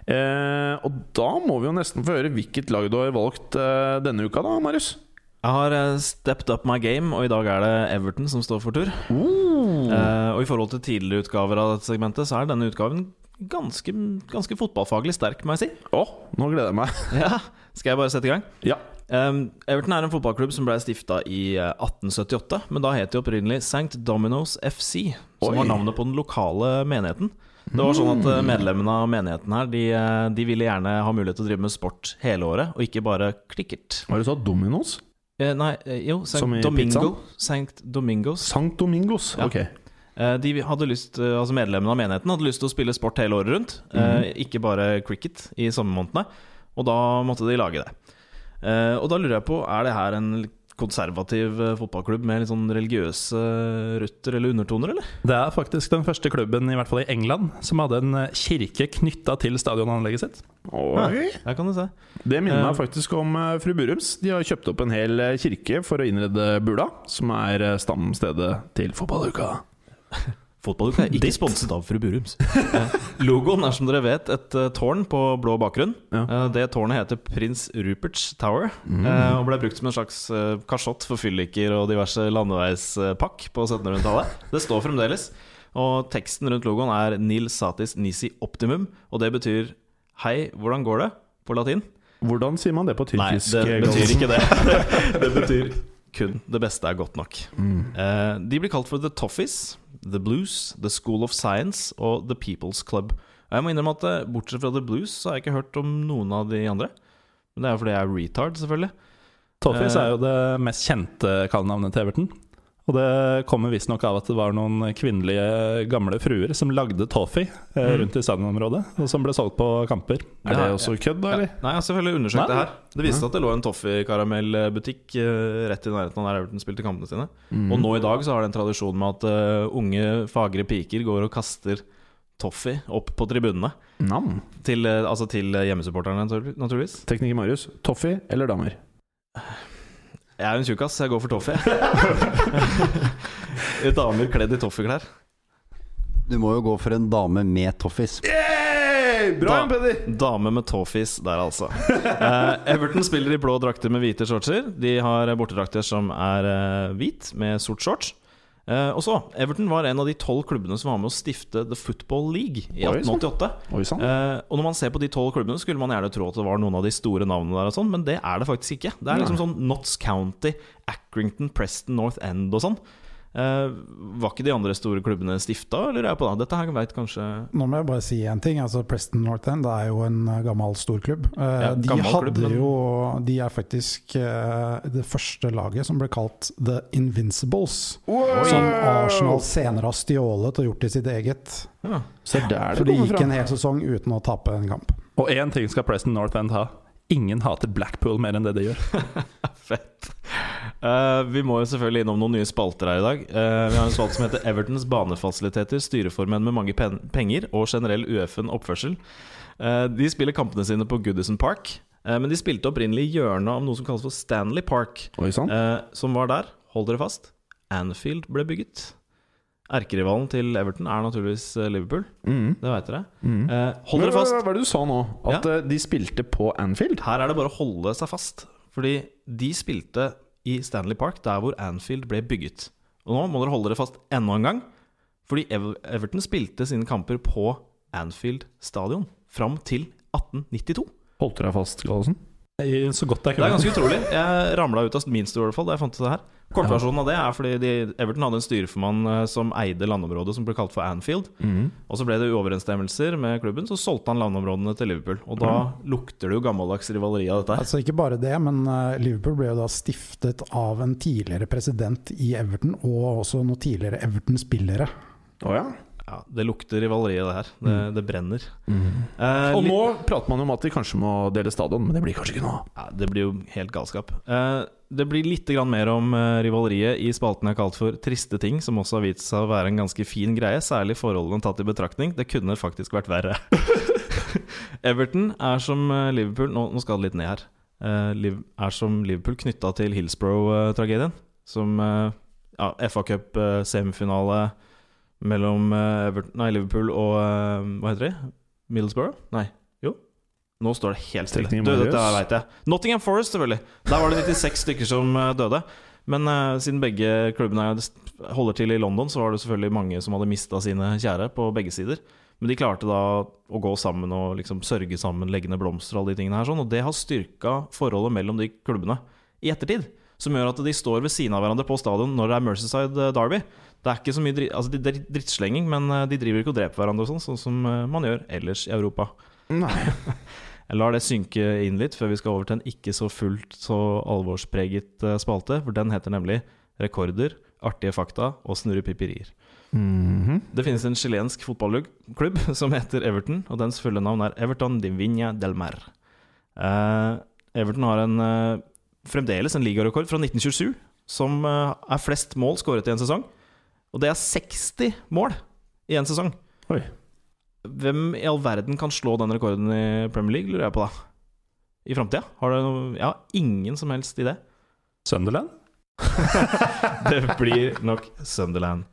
Eh, og da må vi jo nesten få høre hvilket lag du har valgt eh, denne uka, da, Marius. Jeg har eh, stepped up my game, og i dag er det Everton som står for tur. Eh, og i forhold til tidligere utgaver av dette segmentet, så er denne utgaven ganske, ganske fotballfaglig sterk, må jeg si. Å, nå gleder jeg meg. *laughs* Ja, Skal jeg bare sette i gang? Ja. Um, Everton er en fotballklubb som ble stifta i eh, 1878, men da het de opprinnelig St. Domino's FC, som Oi. var navnet på den lokale menigheten. Det var sånn at eh, Medlemmene av menigheten her De, eh, de ville gjerne ha mulighet til å drive med sport hele året, og ikke bare klikkert. Hva du sa? Dominos? Eh, nei, eh, jo, i Domingo. Sankt. Domingos. Sankt Domingos. Ja. Ok. Eh, De hadde lyst, eh, altså Medlemmene av menigheten hadde lyst til å spille sport hele året rundt, eh, ikke bare cricket i sommermånedene. Og da måtte de lage det. Og da lurer jeg på, er det her en konservativ eh, fotballklubb med litt sånn religiøse røtter eller undertoner, eller? Det er faktisk den første klubben, i hvert fall i England, som hadde en eh, kirke knytta til stadionanlegget sitt. Oi. Ja, kan du se. Det minner Eh. meg faktisk om eh, fru Burums. De har kjøpt opp en hel eh, kirke for å innrede Bula, som er eh, stamstedet til fotballuka. *laughs* Fotballuka er ikke sponset av fru Burums. *laughs* Eh, Logoen er som dere vet et uh, tårn på blå bakgrunn. Ja. Eh, Det tårnet heter Prins Ruperts Tower eh, og ble brukt som en slags eh, kasjott for fylliker og diverse landeveispakk på 1700-tallet. Det står fremdeles. Og teksten rundt logoen er Nil satis nisi optimum, og det betyr Hei, hvordan går det? på latin. Hvordan sier man det på tyrkisk? Nei, det eh, betyr ikke det. *laughs* Det betyr kun det beste er godt nok. Mm. Eh, de blir kalt for The Toffees, The Blues, The School of Science og The People's Club. Og Jeg må innrømme at eh, Bortsett fra The Blues så har jeg ikke hørt om noen av de andre. Men det er jo fordi jeg er retard, selvfølgelig. Toffees Eh. er jo det mest kjente kallenavnet til Everton. Og det kommer visstnok av at det var noen kvinnelige gamle fruer som lagde toffee eh, Mm. rundt i stadionområdet, og som ble solgt på kamper. Er det også kødd, da, eller? Nei, jeg har selvfølgelig undersøkt Nei. det her. Det viste seg at det lå en toffee-karamellbutikk eh, rett i nærheten av der Everton spilte kampene sine. Mm. Og nå i dag så har det en tradisjon med at uh, unge, fagre piker går og kaster toffee opp på tribunene. Nam. Til, uh, altså til hjemmesupporterne, naturligvis. Tekniker Marius. Toffee eller damer? Jeg er jo en tjukkas, så jeg går for toffee. *laughs* *laughs* Damer kledd i toffeeklær. Du må jo gå for en dame med toffis. Yay! Bra, Da- Jan Peder! Dame med toffies der, altså. Eh, Everton spiller i blå drakter med hvite shortser. De har bortedrakter som er eh, hvit med sort shorts. Eh, og så, Everton var en av de tolv klubbene som var med å stifte The Football League i Oi, sånn. 1888. Oi sånn. Eh, og når man ser på de tolv klubbene, skulle man gjerne tro at det var noen av de store navnene der, og sånn, men det er det faktisk ikke. Det er liksom sånn Notts County, Accrington, Preston, North End og sånn. Eh, var ikke de andre store klubbene stifta, eller er jeg på det? Dette her vet kanskje Nå må jeg bare si en ting. Altså Preston North End det er jo en eh, gammel storklubb. Eh, Ja, de gammel hadde klubb, men- jo De er faktisk eh, det første laget som ble kalt The Invincibles. Som Arsenal senere har stjålet og gjort til sitt eget. ja. Så der For det de gikk en hel sesong uten å tape en kamp. Og én ting skal Preston North End ha. Ingen hater Blackpool mer enn det de gjør. *laughs* Fett. Eh, vi må jo selvfølgelig innom noen nye spalter her i dag. Uh, vi har en spalte som heter Evertons banefasiliteter, styreformen med mange pen penger og generell UFN oppførsel Uh, de spiller kampene sine på Goodison Park, men de spilte opprinnelig hjørnet av noe som kalles for Stanley Park, Oi som var der. Hold dere fast. Anfield ble bygget. Erkerivalen til Everton er naturligvis Liverpool. Mm. Det veit dere. Mm. Eh, hold dere fast. hva var det du sa nå? At ja. de spilte på Anfield? Her er det bare å holde seg fast. Fordi de spilte i Stanley Park, der hvor Anfield ble bygget. Og nå må dere holde dere fast enda en gang. Fordi Everton spilte sine kamper på Anfield stadion fram til 1892. Holdt dere fast, Gallosen? Så godt jeg Det er ganske utrolig. Jeg ramla ut av min stue i hvert fall da jeg fant ut det her. Kortversjonen av det er fordi de, Everton hadde en styreformann eh, som eide landområdet som ble kalt for Anfield. Mm. Og så ble det uoverensstemmelser med klubben, så solgte han landområdene til Liverpool. Og da lukter det jo gammeldags rivaleri av dette. Altså Ikke bare det, men eh, Liverpool ble jo da stiftet av en tidligere president i Everton, og også noen tidligere Everton-spillere. Oh, ja. Ja, det lukter rivaleriet, det her. Det, det brenner. Eh, Og nå prater man jo om at de kanskje må dele stadion, men det blir kanskje ikke noe ja, det blir jo helt galskap. Eh, det blir litt grann mer om eh, rivaleriet i spalten jeg har kalt for Triste ting, som også har vist seg å være en ganske fin greie, særlig forholdene tatt i betraktning. Det kunne faktisk vært verre. *laughs* Everton er som eh, Liverpool Nå, nå skal det litt ned her. Eh, er som Liverpool knytta til Hillsborough-tragedien. Som eh, ja, FA Cup-semifinale mellom eh, Everton, nei, Liverpool og eh, Hva heter de? Middlesbrough? Nei, jo. Nå står det helt stille. Marius. dette vet jeg. Nottingham Forest, selvfølgelig. Der var det 96 stykker som eh, døde. Men uh, siden begge klubbene holder til i London, så var det selvfølgelig mange som hadde mista sine kjære på begge sider. Men de klarte da å gå sammen og liksom sørge sammen, legge ned blomster og alle de tingene her. Sånn, og det har styrka forholdet mellom de klubbene i ettertid. Som gjør at de står ved siden av hverandre på stadion når det er Mercyside eh, Derby. Det er ikke så mye dri altså, det er drittslenging, men eh, de driver ikke og dreper hverandre, og sånn, sånn som eh, man gjør ellers i Europa. Nei. *laughs* Jeg lar det synke inn litt før vi skal over til en ikke så fullt så alvorspreget eh, spalte. For den heter nemlig 'Rekorder, artige fakta og snurrepiperier'. -hmm. Det finnes en chilensk fotballklubb *laughs* som heter Everton, og dens fulle navn er Everton de Viña del Mer. Eh, Everton har en, eh, fremdeles en ligarekord fra 1927, som eh, er flest mål skåret i en sesong. Og det er 60 mål i en sesong. Oi. Hvem i all verden kan slå den rekorden i Premier League, lurer jeg på da? I framtida? Har du noe Jeg har ingen som helst idé. Sunderland? *laughs* det blir nok Sunderland.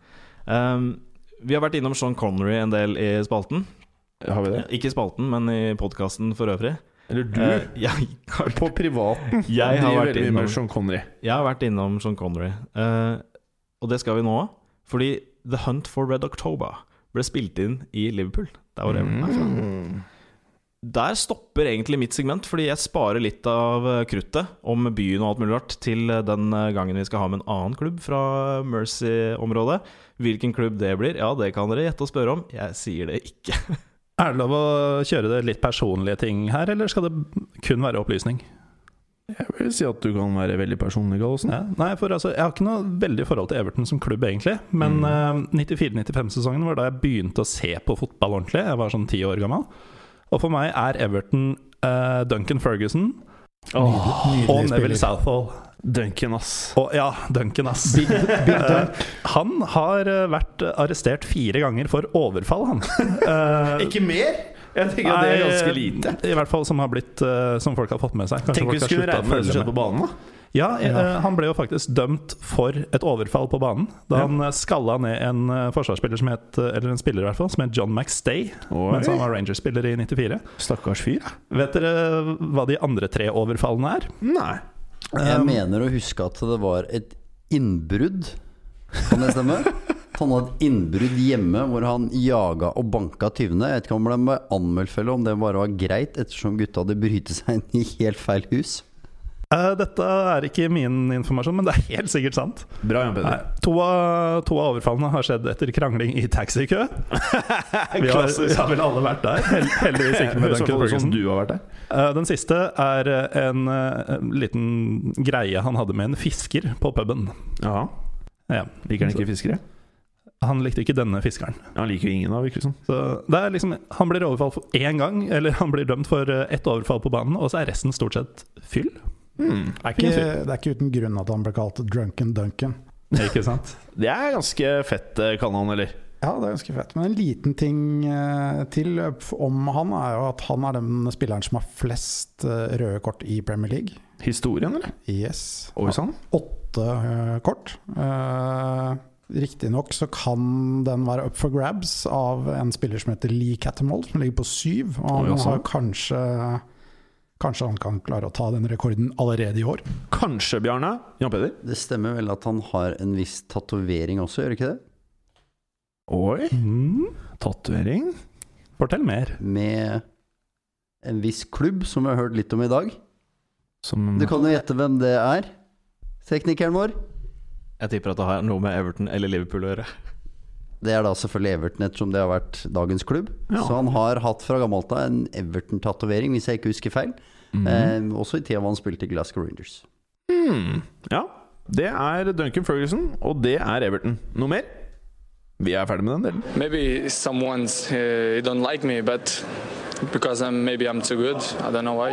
Um, vi har vært innom Sean Connery en del i spalten. Har vi det? Ikke i spalten, men i podkasten for øvrig. Eller du? Uh, *laughs* jeg, på privaten *laughs* jeg, har vært innom, Sean Connery. jeg har vært innom Sean Connery. Uh, og det skal vi nå. Fordi The Hunt for Red October ble spilt inn i Liverpool. Der var Everton er. Mm. Der stopper egentlig mitt segment, fordi jeg sparer litt av eh, kruttet om byen og alt mulig rart til eh, den eh, gangen vi skal ha med en annen klubb fra Mercy-området. Hvilken klubb det blir, ja, det kan dere gjette og spørre om. Jeg sier det ikke. *laughs* Er det lov å kjøre det litt personlige ting her, eller skal det kun være opplysning? Jeg vil si at du kan være veldig personlig, Gallosen. Ja. Nei, for altså, Jeg har ikke noe veldig forhold til Everton som klubb, egentlig. Men eh, 94-95-sesongen var da jeg begynte å se på fotball ordentlig. Jeg var sånn ti år gammel. Og for meg er Everton uh, Duncan Ferguson Nydelig, og Neville spiller. Southall. Duncan, ass. Og ja, Duncan, ass. *laughs* Eh, han har eh, vært arrestert fire ganger for overfall, han. *laughs* Eh, Ikke mer? Jeg tenker at det er ganske lite. I hvert fall som, har blitt, eh, som folk har fått med seg. Kanskje Tenk folk vi har skulle å regne med det som skjedde på banen, da. Ja, eh, han ble jo faktisk dømt for et overfall på banen. Da han eh, skalla ned en forsvarsspiller som het Eller en spiller i hvert fall, som het John McStay. Mens han var Rangers-spiller i 94. Stakkars fyr. Vet dere hva de andre tre overfallene er? Nei. Jeg Um, mener å huske at det var et innbrudd. Kan det stemme? *laughs* Han hadde et innbrudd hjemme hvor han jaga og banka tyvene. Jeg vet ikke om det ble anmeldt om det bare var greit, ettersom gutta hadde brytet seg inn i helt feil hus. eh, dette er ikke min informasjon, men det er helt sikkert sant. Bra, Jan Peder. to, to av overfallene har skjedd etter krangling i taxikø. *laughs* Vi har, vi har vel alle vært der. Hel, heldigvis ikke med *laughs* den Duncan Ferguson. du har vært der. Eh, Den siste er eh, en eh, liten greie han hadde med en fisker på puben. Ja. Ja. Liker han ikke fiskere? Han likte ikke denne fiskeren. Han liker jo ingen av, virker det som. Så det er liksom, Han blir overfalt for én gang, eller han blir dømt for eh, ett overfall på banen, og så er resten stort sett fyll. Mm. Er, ikke, det er ikke uten grunn at han ble kalt Drunken Duncan. Ikke sant? *laughs* Det er ganske fett kan kallenavn, eller? Ja, det er ganske fett. Men en liten ting eh, til om han er jo at han er den spilleren som har flest eh, røde kort i Premier League. Historien, eller? Yes. Oi sann. Åtte eh, kort. Riktignok så kan den være up for grabs av en spiller som heter Lee Catamol som ligger på syv. Og han har kanskje Kanskje han kan klare å ta den rekorden allerede i år. Kanskje, Bjarne. Jan Peder? Det stemmer vel at han har en viss tatovering også, gjør det ikke det? Oi. Mm. Tatovering. Fortell mer. Med en viss klubb, som vi har hørt litt om i dag. Som Du kan jo gjette hvem det er. Teknikeren vår. Jeg tipper at det har noe med Everton eller Liverpool å gjøre. Det er da selvfølgelig Everton, ettersom det har vært dagens klubb. Ja. Så han har hatt fra gammelt av en Everton-tatovering, hvis jeg ikke husker feil. eh, også i tida han spilte i Glasgow Rangers. Mm. Ja, det er Duncan Ferguson, og det er Everton. Noe mer? Vi er ferdig med den delen. Maybe someone's uh, don't like me, but because I'm maybe I'm too good. I don't know why.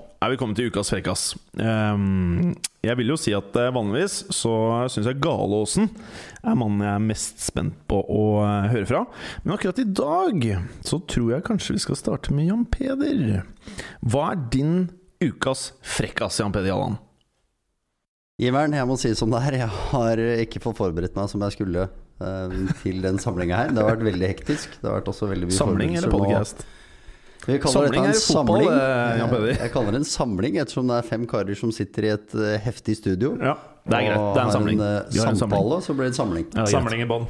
er vi kommet til ukas frekkas. Um, jeg vil jo si at eh, vanligvis så syns jeg Galåsen er mannen jeg er mest spent på å eh, høre fra. Men akkurat i dag så tror jeg kanskje vi skal starte med Jan Peder. Hva er din ukas frekkas, Jan Peder Jalland? Iveren, jeg må si som det er. Jeg har ikke fått forberedt meg som jeg skulle eh, til den samlinga her. Det har vært veldig hektisk. Det har vært også veldig mye Samling eller podkast? nå. Vi kaller Samling dette en fotball, samling. eh, Jeg kaller det en samling ettersom det er fem karer som sitter i et eh, heftig studio. Ja, det er greit. Det er en samling. en samling. samtale, så blir det en samling. Ja, det. Samling i bånn.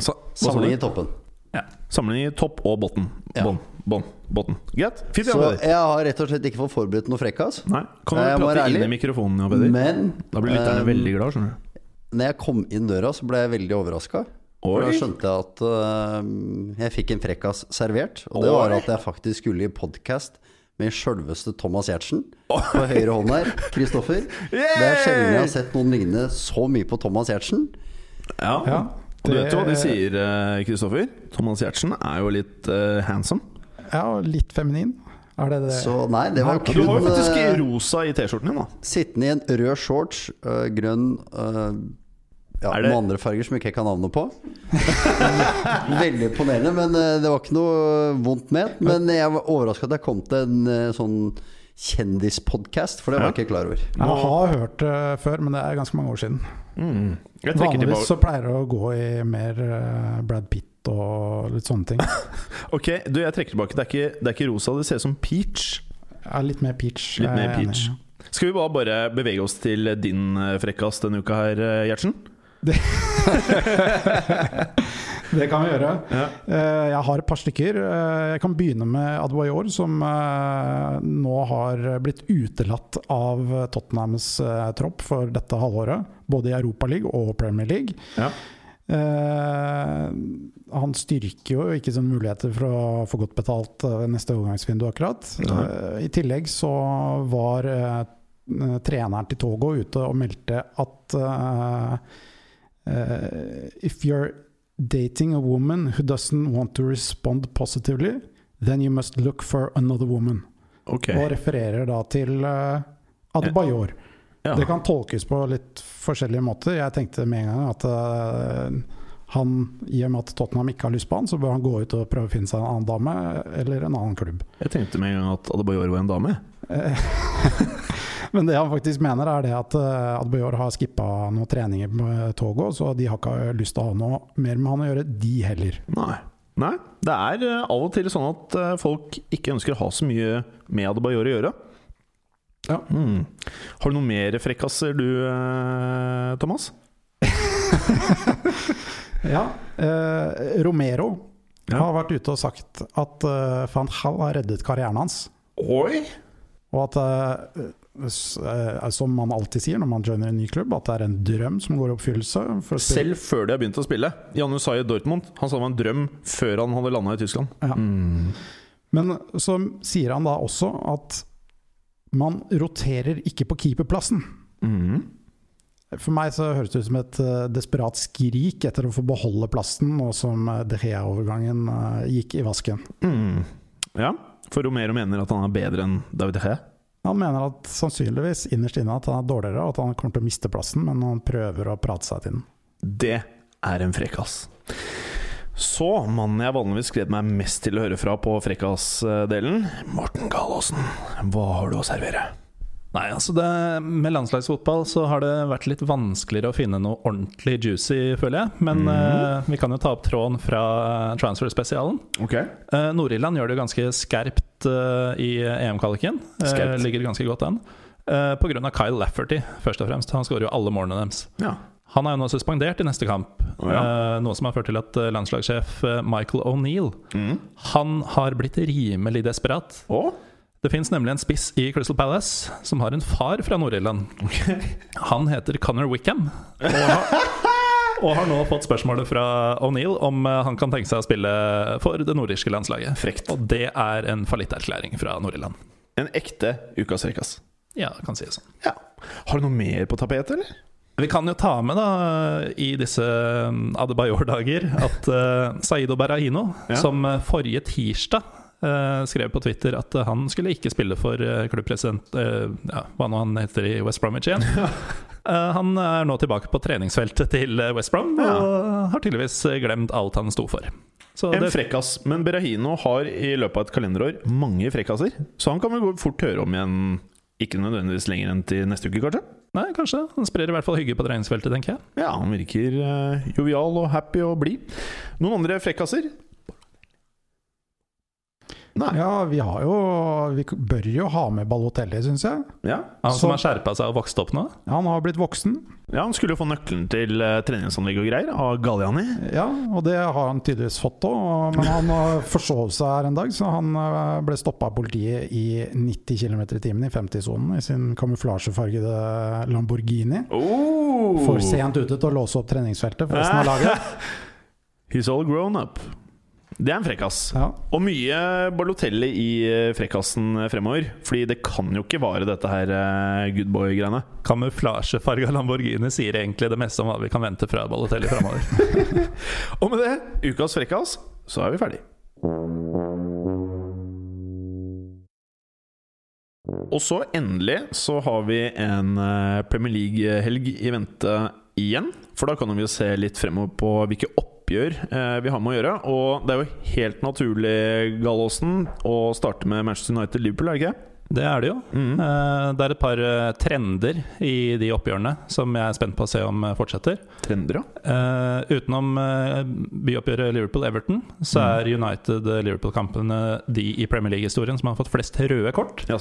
Sa- Samling i toppen. Ja. Samling i topp og botten. Ja. Bånn. Bånn. Botten. Greit. Fint, Så jeg har rett og slett ikke fått forberedt noe frekkas. Nei, kan du Jeg prate inn i mikrofonen, Jan Peder? Men Da blir lytterne um, veldig glad, skjønner du. når jeg kom inn døra, så ble jeg veldig overraska. For da skjønte jeg at uh, jeg fikk en frekkas servert. Og det var at jeg faktisk skulle i podkast med sjølveste Thomas Giertsen. På høyre hånd her, Kristoffer. Det er sjelden jeg har sett noen ligne så mye på Thomas Giertsen. Ja. Ja, Og du vet jo hva de det- sier, eh, Kristoffer? Thomas Giertsen er jo litt uh, handsome. Ja, og litt feminin. Er det det? Så nei, det var kun Du har jo faktisk rosa i T-skjorten din, da. sittende i en rød shorts, grønn ja, Er det- Noen andre farger som ikke jeg kan navnet på. *laughs* Veldig imponerende, men øh, det var ikke noe vondt ment. Men jeg var overraska at jeg kom til en øh, sånn kjendispodkast, for det var Ja. jeg ikke klar over. Jeg har hørt det før, men det er ganske mange år siden. Mm. Vanligvis så pleier det å gå i mer eh, Brad Pitt og litt sånne ting. *laughs* Ok, du, jeg trekker tilbake. Det er ikke, det er ikke rosa, det ser ut som peach. Ja, litt mer peach. Litt mer er peach. Skal vi bare, bare bevege oss til din eh, frekkas denne uka her, eh, Gjertsen? *laughs* Det kan vi gjøre. Ja. Eh, Jeg har et par stykker. Eh, Jeg kan begynne med Adwayor, som eh, nå har blitt utelatt av Tottenhams tropp for dette halvåret. Både i Europaligaen og Premier League. Ja. Han styrker jo ikke sine muligheter for å få godt betalt neste overgangsvindu, akkurat. Eh, I tillegg så var treneren til Togo ute og meldte at eh, If you're dating a woman who doesn't want to respond positively, then you must look for another woman. Ok. Og refererer da til uh, Adebayor. Ja. Det kan tolkes på litt forskjellige måter. Jeg tenkte med en gang at uh, han, i og med at Tottenham ikke har lyst på han, så bør han gå ut og prøve å finne seg en annen dame eller en annen klubb. Jeg tenkte med en gang at Adebayor var en dame. *laughs* Eh, *laughs* Men det han faktisk mener, er det at uh, Adebayor har skippa noen treninger med Togo, så de har ikke lyst til å ha noe mer med han å gjøre, de heller. Nei. Nei. Det er eh, av og til sånn at eh, folk ikke ønsker å ha så mye med Adebayor å gjøre. Ja. Mm. Har du noen mer frekkaser du, eh, Thomas? *laughs* Ja, eh, Romero Ja. har vært ute og sagt at uh, van Hall har reddet karrieren hans. Oi! Og at, eh, eh, som man alltid sier når man joiner en ny klubb, at det er en drøm som går i oppfyllelse. Selv før de har begynt å spille. Jan Usai Dortmund Han sa det var en drøm før han hadde landa i Tyskland. Ja. Mm. Men så sier han da også at man roterer ikke på keeperplassen. Mm. For meg så høres det ut som et eh, desperat skrik etter å få beholde plassen, nå som uh, De Gea-overgangen eh, gikk i vasken. Mm. Ja, for Romero mener at han er bedre enn David He. Han mener at sannsynligvis innerst inne at han er dårligere, og at han kommer til å miste plassen, men han prøver å prate seg til den. Det er en frekkas. Så mannen jeg vanligvis gleder meg mest til å høre fra på frekkas-delen, Morten Galaasen. Hva har du å servere? Nei, altså det, Med landslagsfotball så har det vært litt vanskeligere å finne noe ordentlig juicy, føler jeg. Men eh, vi kan jo ta opp tråden fra transfer-spesialen. Ok Uh, Nord-Irland gjør det ganske skerpt uh, i EM-kvaliken. Ligger ganske godt an. Uh, Pga. Kyle Lafferty, først og fremst. Han skårer jo alle målene deres. Ja. Han er jo nå suspendert i neste kamp, oh, ja. noe som har ført til at landslagssjef Michael O'Neill Mm. Han har blitt rimelig desperat. Å? Det fins nemlig en spiss i Crystal Palace som har en far fra Nord-Irland. Han heter Connor Wickham. Og har, *laughs* og har nå fått spørsmålet fra O'Neill om eh, han kan tenke seg å spille for det nordirske landslaget. Frekt. Og det er en fallitterklæring fra Nord-Irland. En ekte ukas Rekas. Ja, kan sies sånn. Ja. Har du noe mer på tapetet, eller? Vi kan jo ta med da i disse mm, Adebayor-dager at uh, Saido Berahino, Ja. som eh, forrige tirsdag eh, skrev på Twitter at eh, han skulle ikke spille for eh, klubbpresident eh, ja, Hva nå han heter i West Bromwich igjen. *laughs* Eh, han er nå tilbake på treningsfeltet til eh, West Brom og har tydeligvis eh, glemt alt han sto for. Så En det, frekkas. Men Berahino har i løpet av et kalenderår mange frekkaser. Så han kan vel fort høre om igjen ikke nødvendigvis lenger enn til neste uke, kanskje? nei, kanskje. Han sprer i hvert fall hygge på treningsfeltet, tenker jeg. Ja, han virker uh, jovial og happy og blid. Noen andre frekkaser? Nei. Ja, vi har jo Vi bør jo ha med Balotelli, syns jeg. Ja. Han som har skjerpa seg og vokst opp nå. Ja, Han har blitt voksen, ja, han skulle jo få nøkkelen til uh, treningsanlegg og greier av Galliani. ja, og det har han tydeligvis fått òg. Men han *laughs* forsov seg her en dag, så han uh, ble stoppa av politiet i 90 km i timen i 50-sonen i sin kamuflasjefargede Lamborghini. Oh! For sent ute til å låse opp treningsfeltet for resten av *laughs* laget. He's all grown up. Det er en frekkas. Ja. Og mye Balotelli i eh, frekkasen fremover. Fordi det kan jo ikke vare dette her eh, good boy-greiene. Kamuflasjefarga Lamborghini sier egentlig det meste om hva vi kan vente fra Balotelli fremover. *laughs* Og med det, ukas frekkas, så er vi ferdig. Og så endelig så har vi en eh, Premier League-helg i vente igjen. For da kan vi jo se litt fremover på hvilke oppgjør eh, vi har med å gjøre. Og det er jo helt naturlig, Gallosen, å starte med Manchester United-Liverpool, er det ikke? Det er det jo. Mm. Eh, Det er et par eh, trender i de oppgjørene som jeg er spent på å se om eh, fortsetter. Trender, ja. Utenom byoppgjøret Liverpool-Everton, så er United-Liverpool-kampene de i Premier League-historien som har fått flest røde kort, ja,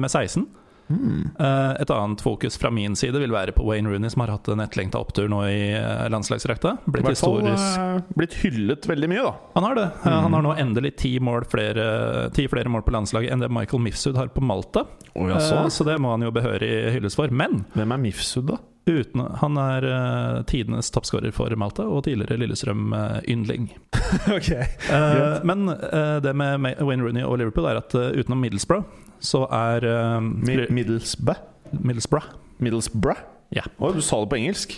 med 16. Eh, et annet fokus fra min side vil være på Wayne Rooney, som har hatt en etterlengta opptur nå i eh, landslagsdrakta. Blitt historisk eh, blitt hyllet veldig mye, da. Han har det. Mm. Han har nå endelig ti, mål flere, ti flere mål på landslaget enn det Michael Mifsud har på Malta. Oh, ja, så. Så det må han jo behørig hylles for. Men Hvem er Mifsud, da? uten, han er uh, tidenes toppskårer for Malta og tidligere Lillestrøm-yndling. *laughs* ok men eh, det med Wayne Rooney og Liverpool er at utenom Middlesbrough, så er uh, Middlesbrough? Middlesbrough. Middlesbrough? Ja. Oh, du sa det på engelsk.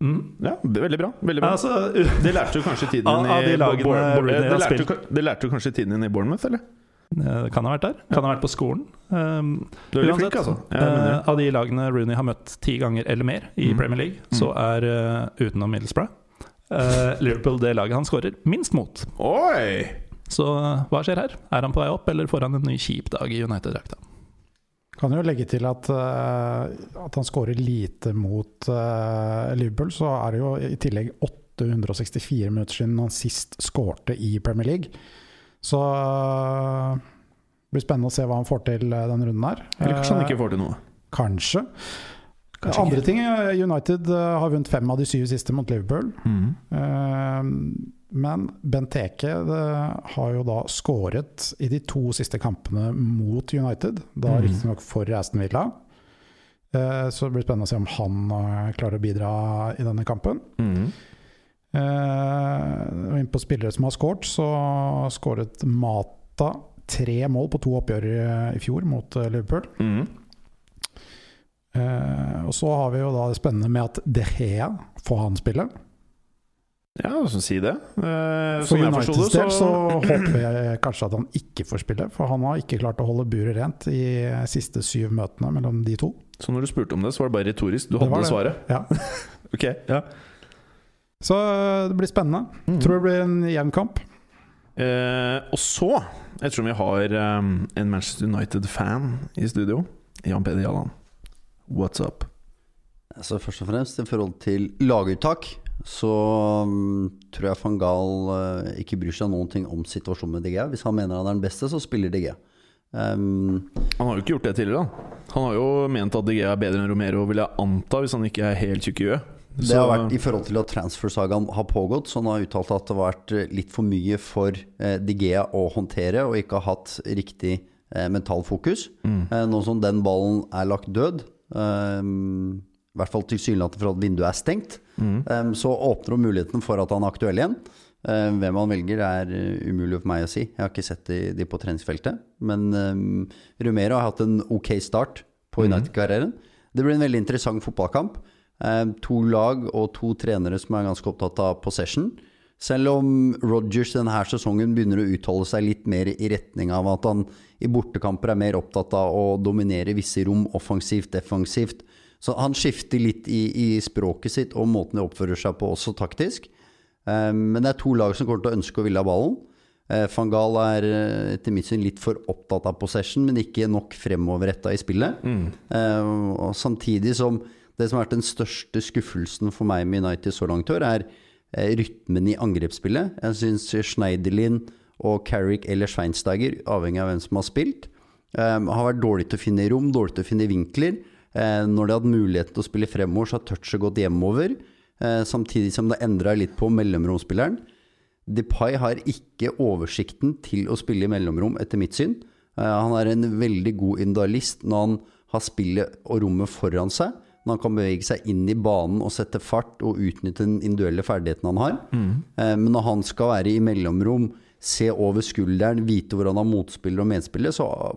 Mm. Ja, det er veldig bra. Veldig bra. Altså, *laughs* det lærte du kanskje tiden din i de det, lærte du, kanskje tiden din i Bournemouth, eller? Det kan ha vært der. Kan ha vært på skolen. Um, Uansett, flink, altså. Mener eh, av de lagene Rooney har møtt ti ganger eller mer i Mm. Premier League, så er uh, utenom Middlesbrough uh, Liverpool det laget han skårer minst mot. Oi! Så eh, hva skjer her? Er han på vei opp, eller får han en ny kjip dag i United-drakta? Kan jo legge til at, eh, at han skårer lite mot uh, Liverpool. Så er det jo i tillegg 864 minutter siden han sist skårte i Premier League. Så uh, det blir spennende å se hva han får til denne runden her. Eller kanskje han ikke får til noe. Kanskje. Kanskje Andre ikke. ting United har vunnet fem av de syv siste mot Liverpool. Mm. Eh, Men Benteke har jo da skåret i de to siste kampene mot United. Da mm. riktignok for Aston Villa. Eh, Så det blir spennende å se om han eh, klarer å bidra i denne kampen. Mm. Eh, inn på spillere som har skåret, så skåret Mata tre mål på to oppgjør i, fjor mot Liverpool. Mm. Og så har vi jo da det spennende med at De Gea får han spille. Ja, så si det. Eh, For Uniteds del så så *clears throat* håper jeg kanskje at han ikke får spille, for han har ikke klart å holde buret rent i siste syv møtene mellom de to. Så når du spurte om det, så var det bare retorisk. Du Det hadde det. svaret. Ja. *laughs* Ok, ja. Så eh, det blir spennende. Mhm. Tror det blir en jevn kamp. Eh, og så, ettersom vi har um, en Manchester United-fan i studio, Jan Peder Jalland, what's up? Altså først og fremst i forhold til laguttak så um, tror jeg van Gaal uh, ikke bryr seg noen ting om situasjonen med DG. Hvis han mener han er den beste, så spiller DG. Um, Han har jo ikke gjort det tidligere. da Han har jo ment at DG er bedre enn Romero, vil jeg anta, hvis han ikke er helt tjukk i huet. det har vært i forhold til at transfer-sagaen har pågått, så han har uttalt at det har vært eh, litt for mye for eh, Digea å håndtere, og ikke har hatt riktig eh, mental fokus. Eh, nå som den ballen er lagt død, eh, i hvert fall tilsynelatende for at vinduet er stengt, eh, så åpner hun muligheten for at han er aktuell igjen. Eh, hvem han velger, er eh, umulig for meg å si. Jeg har ikke sett de, de på treningsfeltet. Men um, Romero har hatt en ok start på United-karrieren. Det blir en veldig interessant fotballkamp. Um, to lag og to trenere som er ganske opptatt av possession. Selv om Rogers denne sesongen begynner å uttale seg litt mer i retning av at han i bortekamper er mer opptatt av å dominere visse rom offensivt, defensivt. Så han skifter litt i, i språket sitt og måten de oppfører seg på, også taktisk. Eh, Men det er to lag som kommer til å ønske å ville ha ballen. Eh, Van Gaal er eh, etter mitt syn litt for opptatt av possession, men ikke nok fremoverretta i spillet. Eh, Og samtidig som det som har vært den største skuffelsen for meg med United så langt i år, er eh, rytmen i angrepsspillet. Jeg syns Schneiderlin og Carrick eller Schweinsteiger, avhengig av hvem som har spilt, eh, har vært dårlig til å finne rom, dårlig til å finne vinkler. Eh, Når de har hatt mulighet til å spille fremover, så har touchet gått hjemover. Eh, Samtidig som det endra litt på mellomromspilleren. Depay har ikke oversikten til å spille i mellomrom, etter mitt syn. Eh, Han er en veldig god individualist når han har spillet og rommet foran seg. Når han kan bevege seg inn i banen og sette fart og utnytte den individuelle ferdigheten han har. Eh, Men når han skal være i mellomrom, se over skulderen, vite hvor han har motspiller og medspillere, så,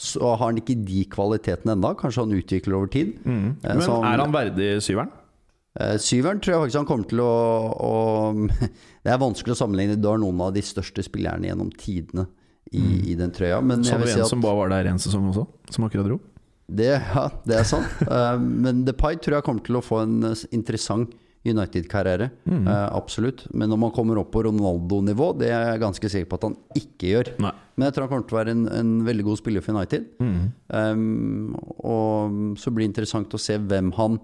så har han ikke de kvalitetene ennå. Kanskje han utvikler over tid. Mm. Men han, er han verdig syveren? Eh, Syveren tror jeg faktisk han kommer til å, å *laughs* Det er vanskelig å sammenligne. Du har noen av de største spillerne gjennom tidene i, i den trøya. Men Så jeg vil si en at som bare var der én sesong også, som akkurat dro. det, ja, det er sant. *laughs* Eh, men Depay tror jeg kommer til å få en interessant United-karriere. Eh, absolutt. Men når man kommer opp på Ronaldo-nivå, det er jeg ganske sikker på at han ikke gjør. Nei. Men jeg tror han kommer til å være en, en veldig god spiller for United. Um, og så blir det interessant å se hvem han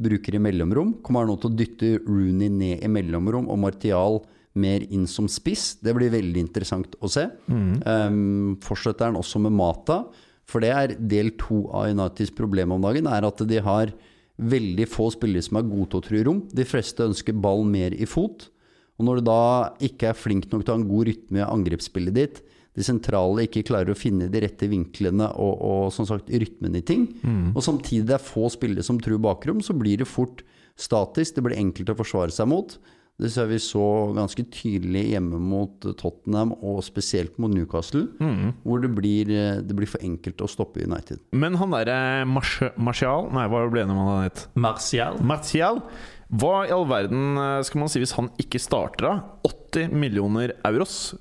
bruker i mellomrom. Kommer han nå til å dytte Rooney ned i mellomrom og Martial mer inn som spiss? Det blir veldig interessant å se. Um, fortsetter han også med Mata? For det er del to av Uniteds problem om dagen, er at de har veldig få spillere som er gode til å true rom. De fleste ønsker ball mer i fot. Og når du da ikke er flink nok til å ha en god rytme i angrepsspillet ditt, de sentrale ikke klarer å finne de rette vinklene og, og som sagt rytmen i ting, og samtidig det er få spillere som truer bakrom, så blir det fort statisk. Det blir enkelt å forsvare seg mot. Det ser vi så ganske tydelig hjemme mot Tottenham, og spesielt mot Newcastle, hvor det blir, det blir for enkelt å stoppe United. Men han derre Martial Nei, hva ble det med han het? Martial. Martial. Hva i all verden eh, skal man si hvis han ikke starter da? 80 millioner euros.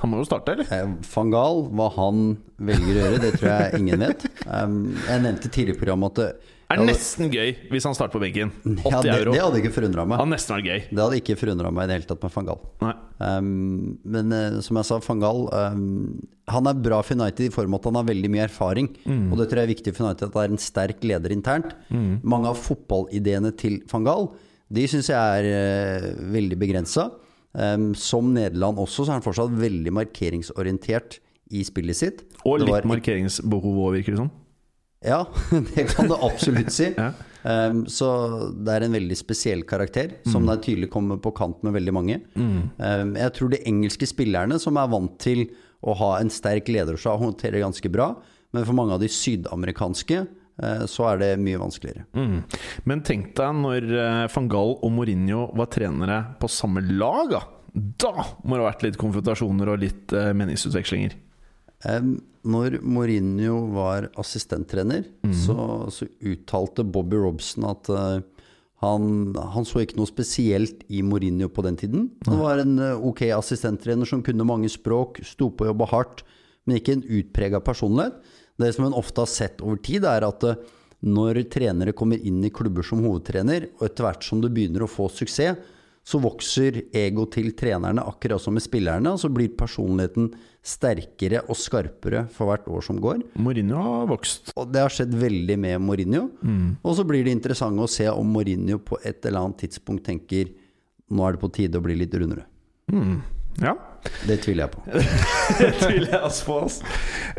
Han må jo starte, eller? Eh, Van Gaal, hva han velger å gjøre, det tror jeg ingen vet. *laughs* Um, jeg nevnte tidligere i programmet at Er nesten gøy hvis han starter på benken. 80 ja, det, euro. det hadde ikke forundra meg. Hadde nesten vært gøy. Det hadde ikke forundra meg i det hele tatt med van Gaal. Um, men uh, som jeg sa, van Gaal um, Han er bra for United i form av at han har veldig mye erfaring. Og det tror jeg er viktig for United at det er en sterk leder internt. Mange av fotballideene til van Gaal De syns jeg er uh, veldig begrensa. Um, som Nederland også, så er han fortsatt veldig markeringsorientert i spillet sitt. Og litt var- markeringsbehov òg, virker det som. Ja, *laughs* det kan du absolutt si. *laughs* Ja. Um, så det er en veldig spesiell karakter, som er tydelig kommer på kant med veldig mange. Um, jeg tror de engelske spillerne, som er vant til å ha en sterk lederskap, håndterer ganske bra. Men for mange av de sydamerikanske eh, så er det mye vanskeligere. Mm. Men tenk deg når eh, van Gaal og Mourinho var trenere på samme lag, da. Da må det ha vært litt konfrontasjoner og litt eh, meningsutvekslinger. Når Mourinho var assistenttrener, så, så uttalte Bobby Robson at eh, han, han så ikke noe spesielt i Mourinho på den tiden. Han var en eh, ok assistenttrener som kunne mange språk, sto på og jobba hardt, men ikke en utprega personlighet. Det som en ofte har sett over tid, er at eh, når trenere kommer inn i klubber som hovedtrener, og etter hvert som du begynner å få suksess, så vokser ego til trenerne akkurat som med spillerne, og så blir personligheten sterkere og skarpere for hvert år som går. Mourinho har vokst. Og det har skjedd veldig med Mourinho. Og så blir det interessant å se om Mourinho på et eller annet tidspunkt tenker nå er det på tide å bli litt rundere. Ja. Det tviler jeg på. *laughs* Det tviler jeg altså på. Oss.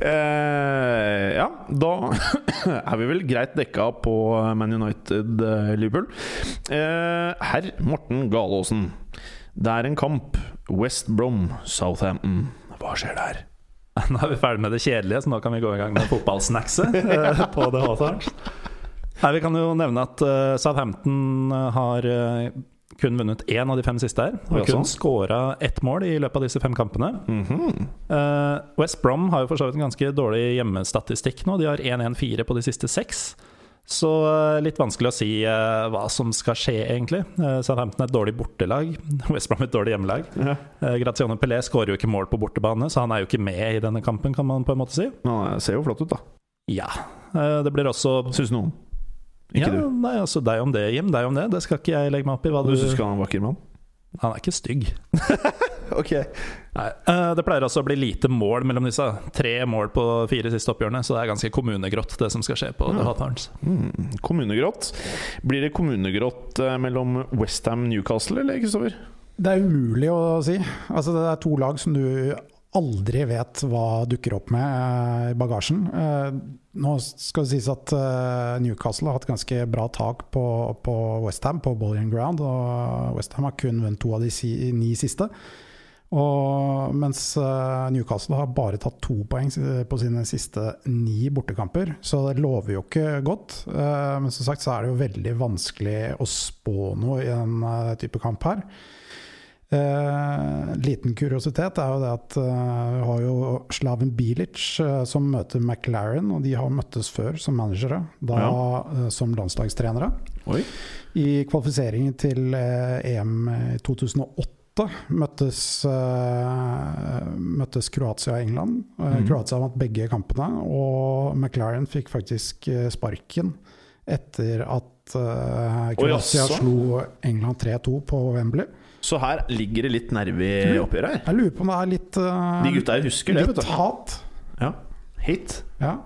Eh, ja, da *clears throat* er vi vel greit dekka på Man United-Liverpool. Eh, Herr Morten Galaasen. Det er en kamp. West Brom, Southampton. Hva skjer der? *laughs* Nå er vi ferdig med det kjedelige, så nå kan vi gå i gang med fotballsnackset *laughs* eh, på The Hawthorns. Nei, Vi kan jo nevne at eh, Southampton har eh, kun vunnet én av de fem siste her. Og kun sånn. skåra ett mål i løpet av disse fem kampene. Mm -hmm. uh, West Brom har jo for så vidt en ganske dårlig hjemmestatistikk nå. De har 1-1-4 på de siste seks. Så uh, litt vanskelig å si uh, hva som skal skje, egentlig. Southampton er et dårlig bortelag. *laughs* West Brom er et dårlig hjemmelag. Ja. Graziano Pelé skårer jo ikke mål på bortebane, så han er jo ikke med i denne kampen, kan man på en måte si. Han ser jo flott ut, da. Ja. Det blir også Syns noen. Ikke ja, du. Nei, altså deg om det, Jim. Deg om det. Det skal ikke jeg legge meg opp i. Hva Du du syns han er en vakker mann? Han er ikke stygg. *laughs* Ok. Nei, eh, Det pleier altså å bli lite mål mellom disse. Tre mål på fire siste oppgjørene, så det er ganske kommunegrått, det som skal skje på The Hawthorns. Mm. Kommunegrått. Blir det kommunegrått eh, mellom Westham Newcastle, eller, Kristoffer? Det er umulig å si. Altså, det er to lag som du aldri vet hva dukker opp med eh, i bagasjen. Eh, nå skal det sies at eh, Newcastle har hatt ganske bra tak på, på Westham på Bollian Ground, og Westham har kun vunnet to av de si, ni siste. Og mens Newcastle har bare tatt to poeng på sine siste ni bortekamper, så det lover jo ikke godt. Men som sagt så er det jo veldig vanskelig å spå noe i en type kamp her. Eh, liten kuriositet er jo det at eh, vi har jo Slaven Bilic eh, som møter McLaren, og de har møttes før som managere, da eh, som landslagstrenere. Oi. I kvalifiseringen til eh, EM i 2008 møttes, eh, møttes Kroatia og England. Mhm. Kroatia vant begge kampene, og McLaren fikk faktisk sparken etter at Kroatia jaså. slo England 3-2 på Wembley. Så her ligger det litt nerve i oppgjøret her. Jeg lurer på om det er litt uh, De gutta her husker det, vet Litt hat. Ja. Hit. Ja.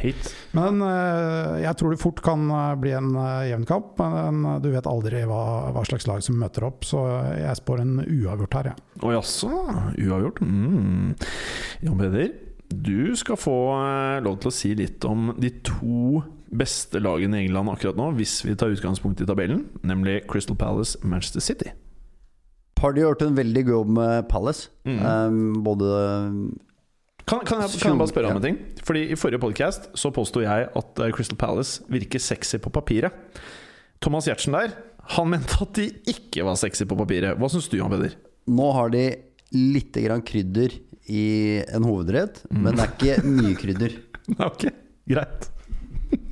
Hit. Men uh, jeg tror det fort kan eh, bli en uh, jevn kamp. Men uh, du vet aldri hva, hva slags lag som møter opp, så jeg spår en uavgjort her, jeg. Å jaså, uavgjort. Mm. Jan Peder, du skal få lov til å si litt om de to beste lagene i England akkurat nå, hvis vi tar utgangspunkt i tabellen, nemlig Crystal Palace, Manchester City. Har gjort en veldig god jobb med Palace. Mm. Um, både Kan, kan, jeg, kan jeg bare spørre om en ting? Fordi I forrige podcast så påsto jeg at eh, Crystal Palace virker sexy på papiret. Thomas Giertsen der, han mente at de ikke var sexy på papiret. Hva syns du, Jan Peder? Nå har de litt grann krydder i en hovedrett, men det er ikke mye krydder. *laughs* Ok, greit.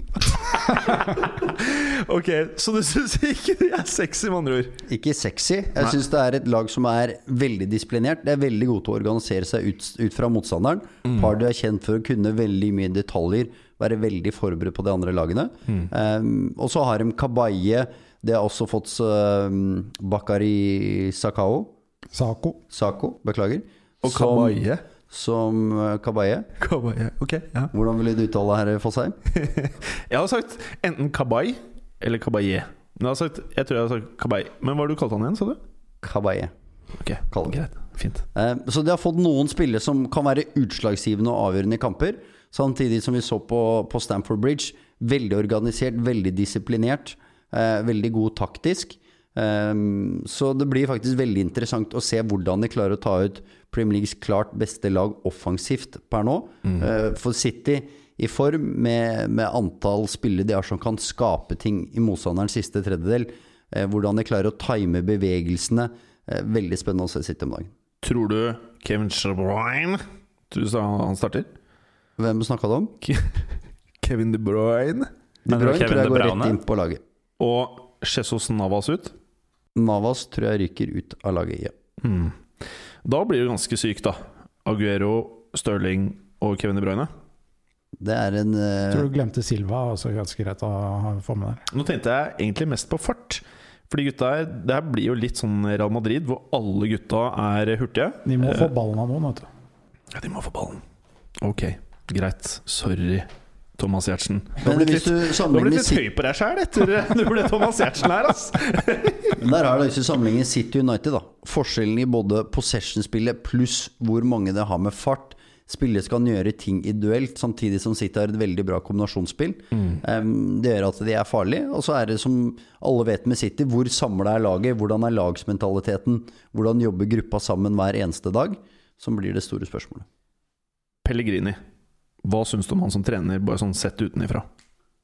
*laughs* ok, så du syns ikke de er sexy, med andre ord? Ikke sexy. Jeg syns det er et lag som er veldig disiplinert. Det er veldig gode til å organisere seg ut, ut fra motstanderen. Mm. Party er kjent for å kunne veldig mye detaljer, være veldig forberedt på de andre lagene. Mm. Um, og så har de Kabaye. Det har også fått um, Bakari Sakao. Sako. Sako, beklager. Og Kabaye? Som uh, Kabaye. *laughs* Kabaye, ok, ja. Hvordan vil du uttale herr Fosheim? *laughs* Jeg har sagt enten Kabay eller Kabaye. Men jeg, har sagt, jeg tror jeg har sagt Kabay. Men hva har du kalt han igjen, sa du? Kabaye. Ok, Kall greit. Fint. Eh, Så de har fått noen spillere som kan være utslagsgivende og avgjørende i kamper. Samtidig som vi så på, på Stamford Bridge. Veldig organisert, veldig disiplinert. eh, veldig god taktisk. Eh, så det blir faktisk veldig interessant å se hvordan de klarer å ta ut Premier Leagues klart beste lag offensivt per nå. Eh, for City i form med, med antall spillere de har som kan skape ting i motstanderens siste tredjedel. Eh, hvordan de klarer å time bevegelsene. Eh, veldig spennende å se City om dagen. Tror du Kevin Shabrine Tror du sa han starter? Hvem snakka du om? Kevin De Bruyne. De Bruyne tror jeg går rett inn på laget. Og Jesus Navas ut. Navas tror jeg ryker ut av laget. Ja. Hmm. Da blir det ganske sykt, da. Aguero, Stirling og Kevin De Bruyne. Det er en uh... Tror du glemte Silva, også ganske greit å få med der. Nå tenkte jeg egentlig mest på fart. Fordi gutta her, det her blir jo litt sånn Real Madrid, hvor alle gutta er hurtige. De må uh, få ballen av noen, vet du. Ja, de må få ballen. Ok, greit. Sorry, Thomas Giertsen. Du har Men blitt litt, høy på deg sjæl etter du ble Thomas Giertsen her, ass. *laughs* Men Der er det hvis du sammenligner City United, da. Forskjellen i både possession-spillet pluss hvor mange det har med fart. Spillere skal gjøre ting i duelt, samtidig som City har et veldig bra kombinasjonsspill. Um, det gjør at de er farlige. Og så er det som alle vet med City, hvor samla er laget? Hvordan er lagsmentaliteten? Hvordan jobber gruppa sammen hver eneste dag? Som blir det store spørsmålet. Pellegrini. Hva syns du om han som trener, bare sånn sett utenifra?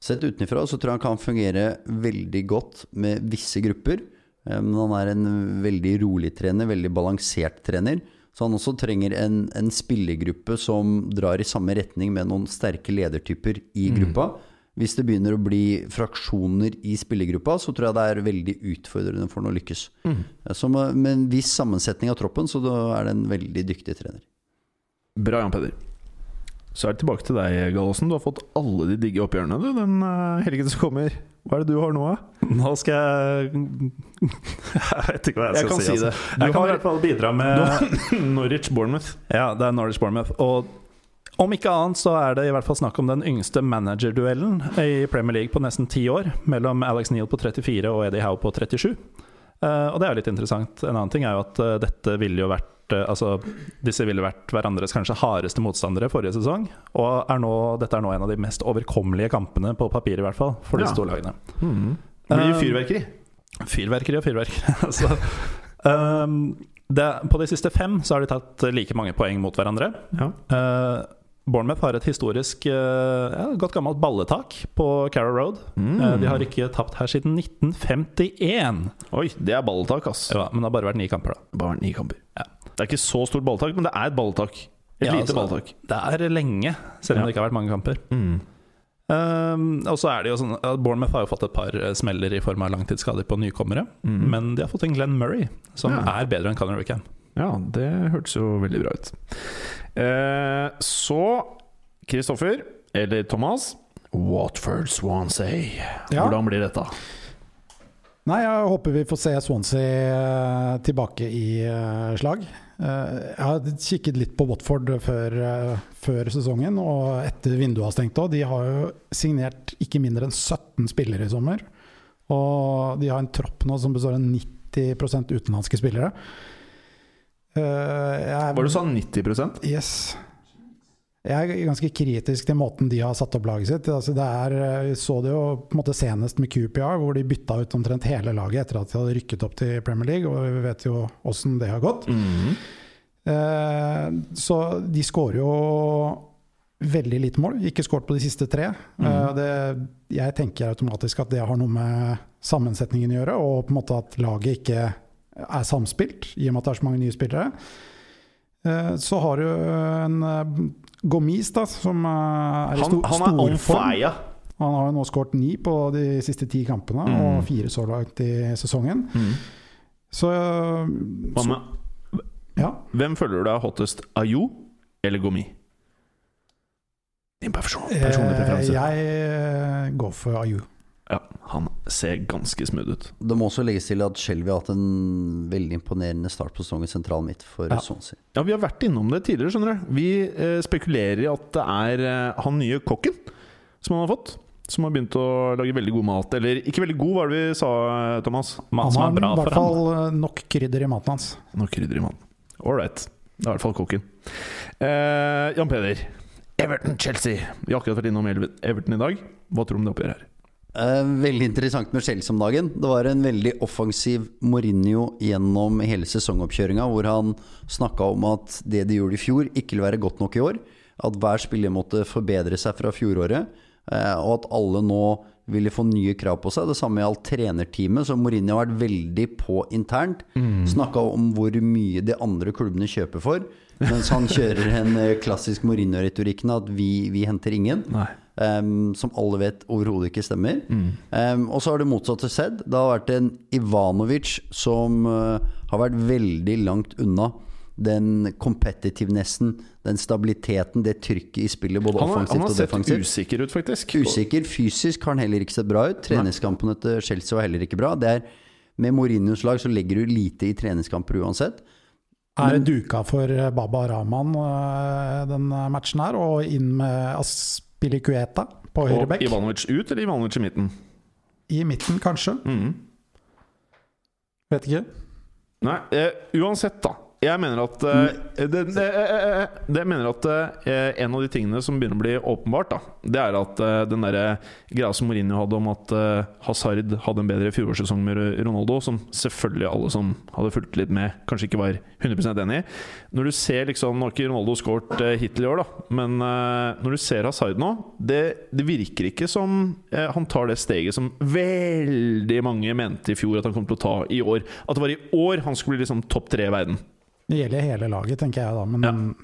Sett utenifra så tror jeg han kan fungere veldig godt med visse grupper. Eh, Men han er en veldig rolig trener, veldig balansert trener. Så han også trenger en, en spillergruppe som drar i samme retning med noen sterke ledertyper i gruppa. Hvis det begynner å bli fraksjoner i spillergruppa, så tror jeg det er veldig utfordrende for ham å lykkes. Mm. Så med, med en viss sammensetning av troppen, så da er det en veldig dyktig trener. Bra, Jan Peder. Så er det tilbake til deg, Gallosen. Du har fått alle de digge oppgjørene du, den eh, helgen som kommer. Hva er det du har nå, da? Nå skal jeg *laughs* Jeg vet ikke hva jeg, Jeg skal si. si altså. Jeg kan har- i hvert fall bidra med *coughs* Norwich Bournemouth. Ja, det er Norwich Bournemouth. Og om ikke annet så er det i hvert fall snakk om den yngste managerduellen i Premier League på nesten ti år, mellom Alex Neal på 34 og Eddie Howe på 37. Eh, og det er jo litt interessant. En annen ting er jo at eh, dette ville jo vært eh, Altså, disse ville vært hverandres kanskje hardeste motstandere forrige sesong. Og er nå, dette er nå en av de mest overkommelige kampene, på papir i hvert fall, for Ja. disse to lagene. Mm. Det blir Um, fyrverkeri. Fyrverkeri og fyrverkeri. *laughs* altså, um, det, på de siste fem så har de tatt like mange poeng mot hverandre. Ja. Uh, Bournemouth har et historisk uh, ja, godt gammelt balletak på Carrow Road. Mm. Uh, de har ikke tapt her siden 1951. Oi, det er balletak, ass. Ja, men det har bare vært ni kamper, da. Bare ni kamper. Ja. Det er ikke så stort balletak, men det er et balletak. Et Ja, lite altså, balletak. Det er lenge, selv om det ikke har vært mange kamper. Mm. Um, og så er det jo sånn Bournemouth har jo fått et par eh, smeller i form av langtidsskader på nykommere. Mm. Men de har fått en Glenn Murray, som er bedre enn Conor Wickham. Ja, det hørtes jo veldig bra ut. Eh, så Kristoffer, eller Thomas Watford Swansea. Hvordan blir dette? Nei, jeg håper vi får se Swansea eh, tilbake i eh, slag. Jeg har kikket litt på Watford før, før sesongen, og etter vinduet har stengt òg. De har jo signert ikke mindre enn 17 spillere i sommer. Og de har en tropp nå som består av 90% utenlandske spillere. Eh, jeg- Var det du sa 90% Yes. Jeg er ganske kritisk til måten de har satt opp laget sitt. Altså det er, vi så det jo på en måte senest med QPR, hvor de bytta ut omtrent hele laget etter at de hadde rykket opp til Premier League, og vi vet jo åssen det har gått. Mhm. Eh, så de skårer jo veldig lite mål, ikke skåret på de siste tre. Eh, det, jeg tenker automatisk at det har noe med sammensetningen å gjøre, og på en måte at laget ikke er samspilt, i og med at det er så mange nye spillere. Eh, så har du en eh, Gomis, da, som eh, er i Han, sto, han er on storform. fire. Han har jo nå skåret ni på de siste ti kampene, Mm. og fire så langt i sesongen. Mm. Så, eh, så med, ja. hvem føler du er hottest? Ayo eller Gomi? Din person, Eh, personlige preferanse. Jeg eh, går for Ayu. Ja, han ser ganske smooth ut. Det må også legges til at Shelby har hatt en veldig imponerende start på sesongen sentral midt for Ja. Swansea. Ja, Vi har vært innom det tidligere. skjønner du Vi eh, spekulerer i at det er eh, han nye kokken som han har fått. Som har begynt å lage veldig god mat. Eller ikke veldig god, hva var det vi sa, eh, Thomas? Mat Han som har er bra i hvert fall eh, nok krydder i maten hans. Nok krydder i maten. All right. Det er i hvert fall kokken. Eh, Jan Peder. Everton-Chelsea. Vi har akkurat vært innom Everton i dag. Hva tror du om det oppgjøret her? Eh, veldig interessant med Chelsea om dagen. Det var en veldig offensiv Mourinho gjennom hele sesongoppkjøringa, hvor han snakka om at det de gjorde i fjor, ikke ville være godt nok i år. At hver spiller måtte forbedre seg fra fjoråret. eh, Og at alle nå ville få nye krav på seg. Det samme gjaldt trenerteamet, så Mourinho har vært veldig på internt. Mm. Snakka om hvor mye de andre klubbene kjøper for. Mens han kjører en eh, klassisk Mourinho-retorikken at vi, vi henter ingen. Nei. Em, som alle vet overhodet ikke stemmer. Mm. Um, og så har det motsatte skjedd. Det har vært en Ivanovic som uh, har vært veldig langt unna den competitivenessen, den stabiliteten, det trykket i spillet, både Han, har- han har sett usikker ut, faktisk. Usikker. Fysisk har han heller ikke sett bra ut. Treningskampene til Chelsea var heller ikke bra. Det er, med Mourinhos lag så legger du lite i treningskamper uansett. Er det duka for eh, Baba Rahman eh, den matchen her, og inn med Aspilicueta på høyreback. Og? Ivanovic ut, eller Ivanovic i midten? I midten, kanskje? Mm. Vet ikke. Nei, eh, uansett, da. Jeg mener at uh, det, det, eh, eh, det mener at uh, En av de tingene som begynner å bli åpenbart, da Det er at uh, den der greia som Mourinho hadde om at Hazard hadde en bedre fjorårssesong med Ronaldo, som selvfølgelig alle som hadde fulgt litt med, kanskje ikke var 100% enig i. Når du ser liksom Nå har ikke Ronaldo skåret hittil i år, da, men når du ser Hazard nå Det, det virker ikke som han tar det steget som veldig mange mente i fjor at han kom til å ta i år. At det var i år han skulle bli liksom topp tre i verden. Det gjelder hele laget, tenker jeg da. Men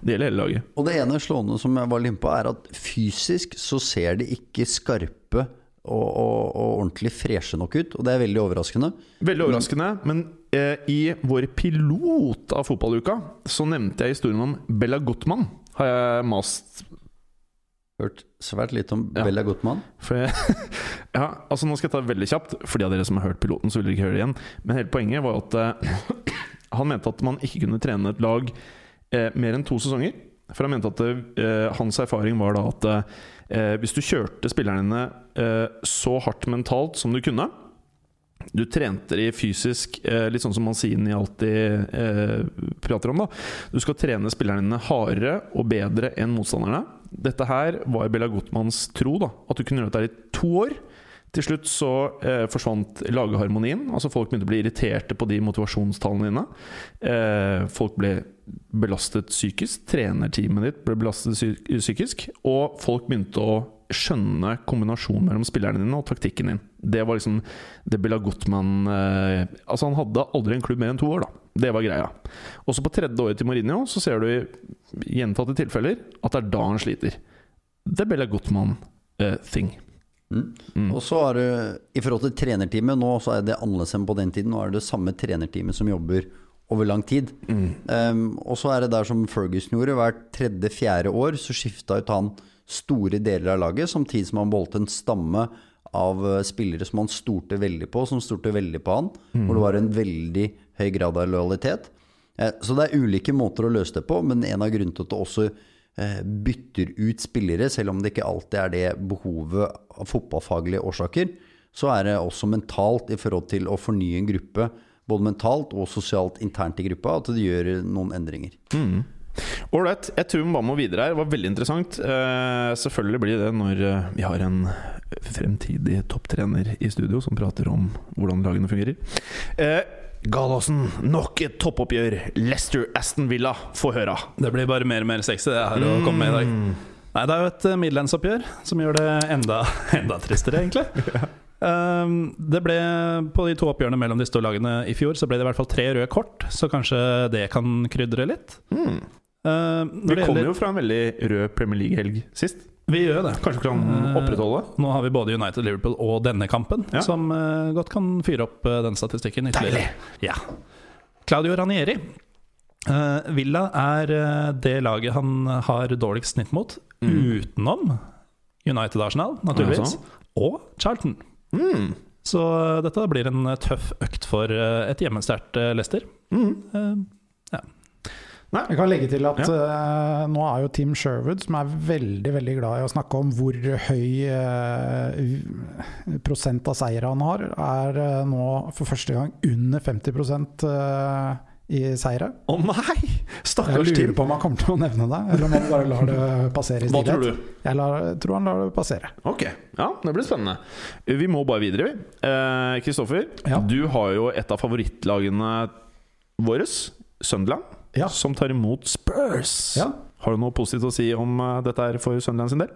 Det gjelder hele laget. Og det ene slående som jeg var inne på, er at fysisk så ser de ikke skarpe og, og, og ordentlig freshe nok ut. Og det er veldig overraskende. Veldig overraskende, men eh, i vår pilot av fotballuka så nevnte jeg historien om Bella Gottmann. Har jeg mast Hørt svært litt om Ja. Bella Gottmann. For jeg, *laughs* ja, altså Nå skal jeg ta det veldig kjapt. For de av dere som har hørt piloten, så vil dere ikke høre det igjen. Men hele poenget var at eh, han mente at man ikke kunne trene et lag eh, mer enn to sesonger. For han mente at eh, hans erfaring var da at eh, hvis du kjørte spillerne dine eh, så hardt mentalt som du kunne du trente de fysisk, eh, litt sånn som Manzini alltid eh, prater om. da Du skal trene spillerne dine hardere og bedre enn motstanderne. Dette her var Bella Gutmanns tro. da At du kunne gjøre dette i to år. Til slutt så eh, forsvant lagharmonien. Altså Folk begynte å bli irriterte på de motivasjonstallene dine. Eh, folk ble belastet psykisk. Trenerteamet ditt ble belastet psy- psykisk. Og folk begynte å skjønne kombinasjonen mellom spillerne dine og taktikken din. Det var liksom det Bella Gottmann eh, Altså Han hadde aldri en klubb mer enn to år, da. Det var greia. Også på tredje året til Mourinho så ser du i gjentatte tilfeller at det er da han sliter. Det er Bella Gottmann-thing. Mm. Og så er det i forhold til trenerteamet, nå så er det annerledes enn på den tiden. Nå er det det samme trenerteamet som jobber over lang tid. Um, og så er det der som Ferguson gjorde, hvert tredje-fjerde år så skifta ut han store deler av laget, samtidig som han beholdt en stamme av eh, spillere som han stolte veldig på, som stolte veldig på han. Hvor det var en veldig høy grad av lojalitet. Eh, Så det er ulike måter å løse det på, men en av grunnene til at det også bytter ut spillere, selv om det ikke alltid er det behovet av fotballfaglige årsaker, så er det også mentalt i forhold til å fornye en gruppe, både mentalt og sosialt internt i gruppa, at det gjør noen endringer. Ålreit. Jeg tror vi bare må videre her. Det var veldig interessant. Uh, selvfølgelig blir det når eh, vi har en fremtidig topptrener i studio som prater om hvordan lagene fungerer. Eh, Galåsen, nok et toppoppgjør. Leicester-Aston Villa, få høre. Det blir bare mer og mer sexy det her å komme med i dag. Nei, det er jo et eh, middellandsoppgjør som gjør det enda, *laughs* enda tristere, egentlig. Um, det ble På de to oppgjørene mellom disse to lagene i fjor Så ble det i hvert fall tre røde kort, så kanskje det kan krydre litt. Mm. Uh, Vi det kom gjelder- jo fra en veldig rød Premier League-helg sist. Vi gjør det. Kanskje vi kan Eh, opprettholde? Nå har vi både United, Liverpool og denne kampen, Ja. som eh, godt kan fyre opp eh, den statistikken ytterligere. Ja. Claudio Ranieri. Villa er det laget han har dårligst snitt mot, utenom United Arsenal, naturligvis, og Charlton. Mm. Så dette blir en tøff økt for et hjemmesterkt Leicester. Mm. Eh, Jeg kan legge til at eh, nå er jo Tim Sherwood, som er veldig veldig glad i å snakke om hvor høy uh, prosent av seier han har, er uh, nå for første gang under 50 uh, i seire. Å nei! Stakkars Tim. Jeg lurer på om han kommer til å nevne det, eller om han bare lar det passere i Hva tror du? Jeg lar, tror han lar det passere. Ok, ja, det blir spennende. Vi må bare videre, vi. Eh, Kristoffer, Ja. du har jo et av favorittlagene våre, Sunderland, Ja. som tar imot Spurs. Ja. Har du noe positivt å si om eh, dette er for Sunderland sin del?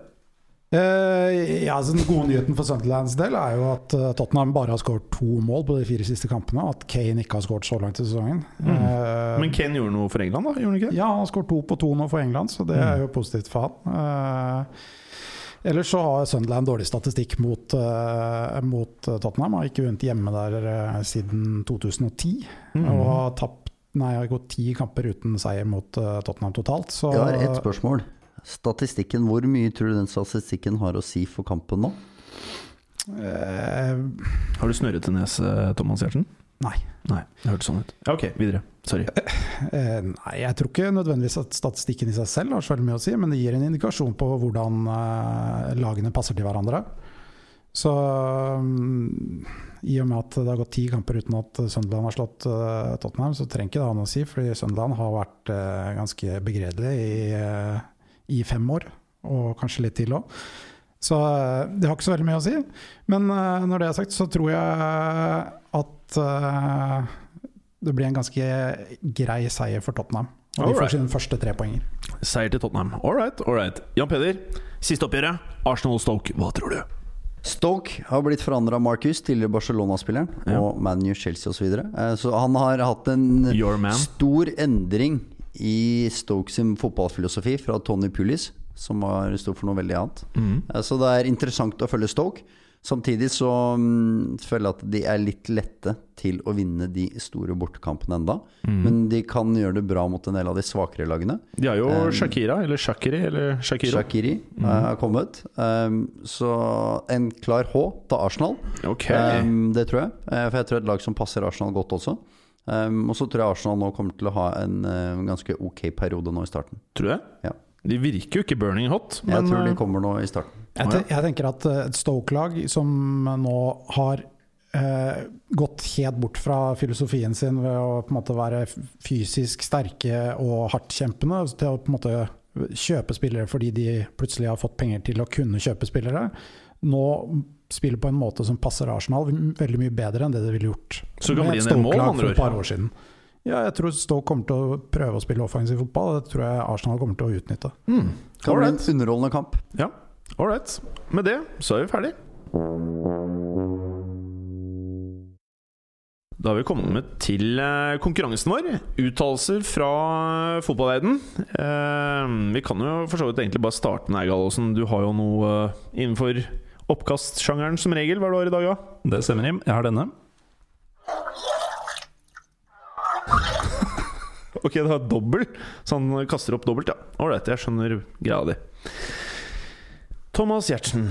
Eh, ja, altså Den gode nyheten for Sunderlands del er jo at eh, Tottenham bare har skåret to mål på de fire siste kampene, at Kane ikke har skåret så langt i sesongen. Eh, Men Kane gjorde noe for England, da? Gjorde han ikke ja, han har skåret to på to nå for England, så det er jo positivt for han. Eh, ellers så har Sunderland dårlig statistikk mot, eh, mot Tottenham. Har ikke vunnet hjemme der siden 2010. Og har tapt Nei, jeg har gått ti kamper uten seier mot eh, Tottenham totalt. Så Jeg har ett spørsmål. Statistikken, Hvor mye tror du den statistikken har å si for kampen nå? Uh, Har du snørrete nese, Thomas Gjertsen? Nei. Nei, det hørtes sånn ut. Ja, ok, videre. Sorry. Eh, nei, jeg tror ikke nødvendigvis at statistikken i seg selv har så veldig mye å si, men det gir en indikasjon på hvordan eh, lagene passer til hverandre. Så um, i og med at det har gått ti kamper uten at Sunderland har slått uh, Tottenham, så trenger ikke det ha noe å si, fordi Sunderland har vært uh, ganske begredelig i, uh, i fem år, og kanskje litt til òg. Så eh, det har ikke så veldig mye å si. Men eh, når det er sagt, så tror jeg at eh, det blir en ganske grei seier for Tottenham. Og de får sine første tre poenger. Seier til Tottenham. All right, all right. Jan Peder, siste oppgjøret. Arsenal-Stoke, hva tror du? Stoke har blitt forandra av Marcus, tidligere Barcelona-spilleren, Ja. og ManU, Chelsea osv. Så, videre. Eh, så han har hatt en stor endring i Stoke sin fotballfilosofi fra Tony Pulis, som var stått for noe veldig annet. Mhm. Eh, Så det er interessant å følge Stoke. Samtidig så mm, føler jeg at de er litt lette til å vinne de store bortekampene enda. Mm. Men de kan gjøre det bra mot en del av de svakere lagene. De har jo Um, Shakira, eller Shakiri, eller Shakiro. Shakiri eh, har kommet. Um, så en klar H til Arsenal. Okay. Um, det tror jeg. Eh, For jeg tror et lag som passer Arsenal godt også. Og så tror jeg Arsenal nå kommer til å ha en uh, ganske ok periode nå i starten. Tror det? Ja. De virker jo ikke burning hot, Jeg tror de eh, kommer nå i starten. Jeg, te jeg tenker at eh, et Stoke-lag som nå har eh, gått helt bort fra filosofien sin ved å på en måte være fysisk sterke og hardtkjempende, til å på en måte kjøpe spillere fordi de plutselig har fått penger til å kunne kjøpe spillere, nå spiller på en måte som passer Arsenal veldig mye bedre enn det det ville gjort Så det kan med bli et en mål, Stoke-lag for et par år siden. Ja, jeg tror Stoke kommer til å prøve å spille offensiv fotball. Det tror jeg Arsenal kommer til å utnytte. Mm. Kan bli en underholdende kamp. Ja, right. Med det så er vi ferdig. Da har vi kommet til eh, konkurransen vår. Uttalelser fra fotballverden. Eh, vi kan jo for så vidt egentlig bare starte med deg, Gallosen. Du har jo noe eh, innenfor oppkastsjangeren som regel. Hva er det du har i dag, da? Det stemmer, Jim. Jeg har denne. *laughs* Ok, det har dobbel, så han kaster opp dobbelt, ja. Ålreit, jeg skjønner greia di. Thomas Giertsen,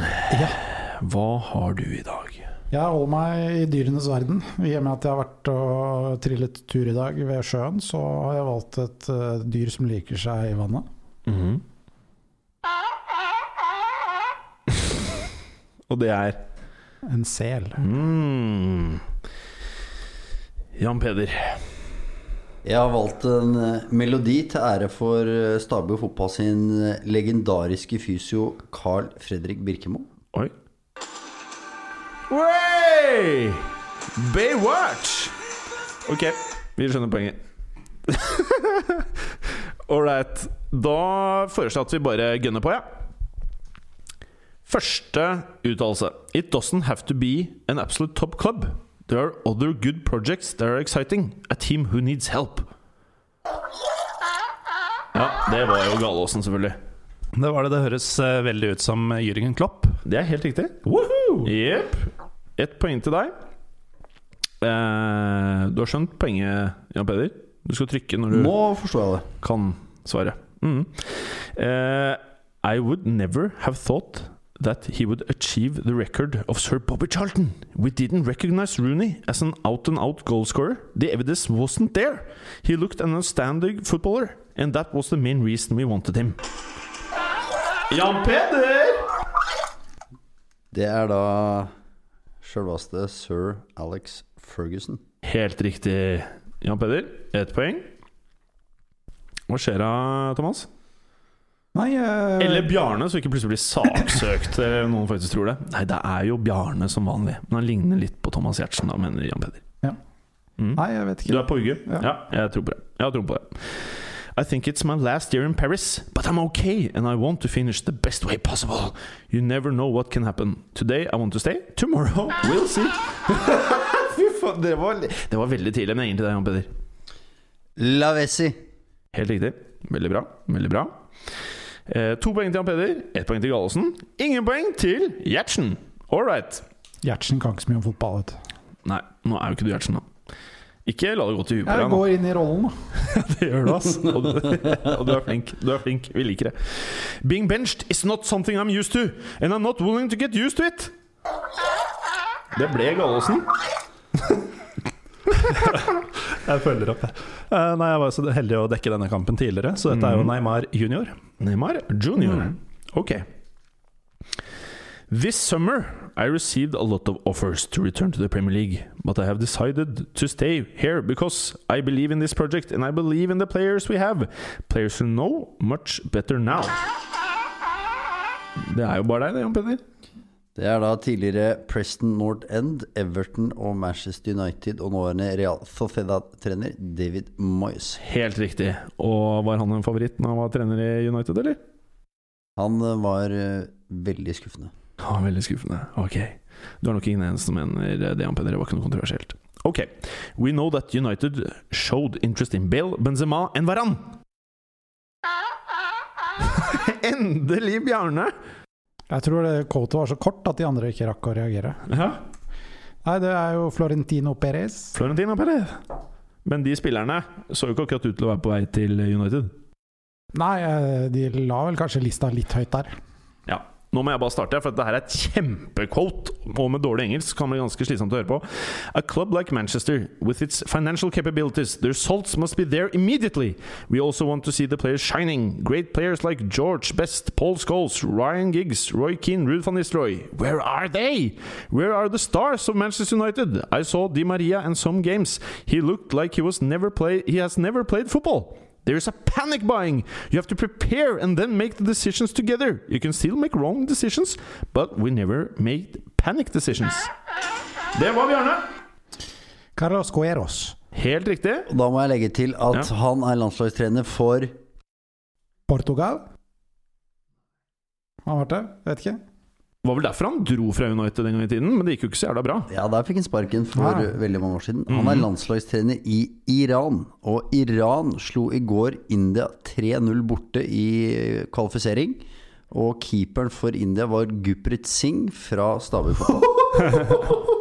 hva har du i dag? Jeg holder meg i dyrenes verden. I og med at jeg har vært og trillet tur i dag ved sjøen, så har jeg valgt et eh, dyr som liker seg i vannet. Mhm. Og det er En sel. mm. Jan Peder. Jeg har valgt en eh, melodi til ære for eh, Stabø fotball sin eh, legendariske fysio Carl Fredrik Birkemo. Oi. Way! Baywatch! Ok, vi skjønner poenget. *laughs* Ålreit. Da foreslår jeg at vi bare gønner på, ja. Første uttalelse. It doesn't have to be an absolute top club. There are other good projects that are exciting. A team who needs help. Ja, det var jo Galåsen, selvfølgelig. Det var det. Det høres eh, veldig ut som Jürgen Klopp. Det er helt riktig. Jepp. Ett poeng til deg. Eh, du har skjønt poenget, Jan Peder? Du skal trykke når du Nå forstår jeg det. kan svare. Mm. Eh, I would never have thought that he would achieve the record of Sir Bobby Charlton. We didn't recognize Rooney as an out-and-out goalscorer. The evidence wasn't there. He looked an outstanding footballer, and that was the main reason we wanted him. Jan Peder! Det er da sjølveste sir Alex Ferguson. Helt riktig, Jan Peder. Ett poeng. Hva skjer da, Thomas? Nei, eh, Eller Bjarne, så ikke plutselig blir saksøkt. noen faktisk tror det. Nei, det er jo Bjarne som vanlig. Men han ligner litt på Thomas Giertsen, da, mener Jan Peder. Ja. Mm. Nei, jeg vet ikke. Du er på hugget? Ja. Ja. jeg tror på det. Jeg har tro på det. I think it's my last year in Paris, but I'm okay, and I want to finish the best way possible. You never know what can happen. Today I want to stay. Tomorrow *laughs* we'll see. *laughs* Fy faen, det var, det var veldig tidlig, men egentlig det, Jan Peder. Lavesi. Helt riktig. Veldig bra. Veldig bra. Eh, to poeng til Jan Peder, ett poeng til Gallosen. Ingen poeng til Gjertsen. All right. Gjertsen kan ikke så mye om fotball. Vet. Nei, nå er jo ikke du Gjertsen, da. Ikke la det gå til huet på deg Jeg går inn i rollen, da. *laughs* Det gjør du, ass. Og du, og du er flink. Du er flink. Vi liker det. Being benched is not something I'm used to, and I'm not willing to get used to it. Det ble Gallosen. *laughs* Jeg følger opp, jeg. *laughs* Eh, nei, jeg var så heldig å dekke denne kampen tidligere, så dette er jo Neymar junior. Neymar Junior. Ok. This summer I received a lot of offers to return to the Premier League, but I have decided to stay here because I believe in this project and I believe in the players we have. Players who know much better now. Det er jo bare deg, det, Jon Peder. Det er da tidligere Preston North End, Everton og Manchester United og nåværende Real Sociedad-trener David Moyes. Helt riktig. Og var han en favoritt når han var trener i United, eller? Han eh, var eh, veldig skuffende. Ja, veldig skuffende. Ok. Du er nok ingen eneste som mener det, han mener var ikke noe kontroversielt. Ok. We know that United showed interest in Bale, Benzema and Varan. *laughs* Endelig, Bjarne! Jeg tror det var så kort at de andre ikke rakk å reagere. Ja. Nei, det er jo Florentino Perez. Florentino Perez. Men de spillerne så jo ikke akkurat ut til å være på vei til United. Nei, eh, de la vel kanskje lista litt høyt der. Nå må jeg bare starte, for dette er et kjempequote. Og med dårlig engelsk kan det bli ganske slitsomt å høre på. A club like Manchester, with its financial capabilities, the results must be there immediately. We also want to see the players shining. Great players like George Best, Paul Scholes, Ryan Giggs, Roy Keane, Ruud van Nistelrooy. Where are they? Where are the stars of Manchester United? I saw Di Maria in some games. He looked like he was never play. He has never played football. There is a panic buying. You have to prepare and then make the decisions together. You can still make wrong decisions, but we never made panic decisions. Det var Bjarne. Carlos Coeros. Helt riktig. Da må jeg legge til at Ja. han er landslagstrener for Portugal. Har han vært det? Vet ikke. Det var vel derfor han dro fra United den gang i tiden, men det gikk jo ikke så jævla bra. Ja, der fikk han sparken for Ja. veldig mange år siden. Han er landslagstrener i Iran, og Iran slo i går India 3-0 borte i kvalifisering. Og keeperen for India var Guprit Singh fra Stabøy fotball. *laughs*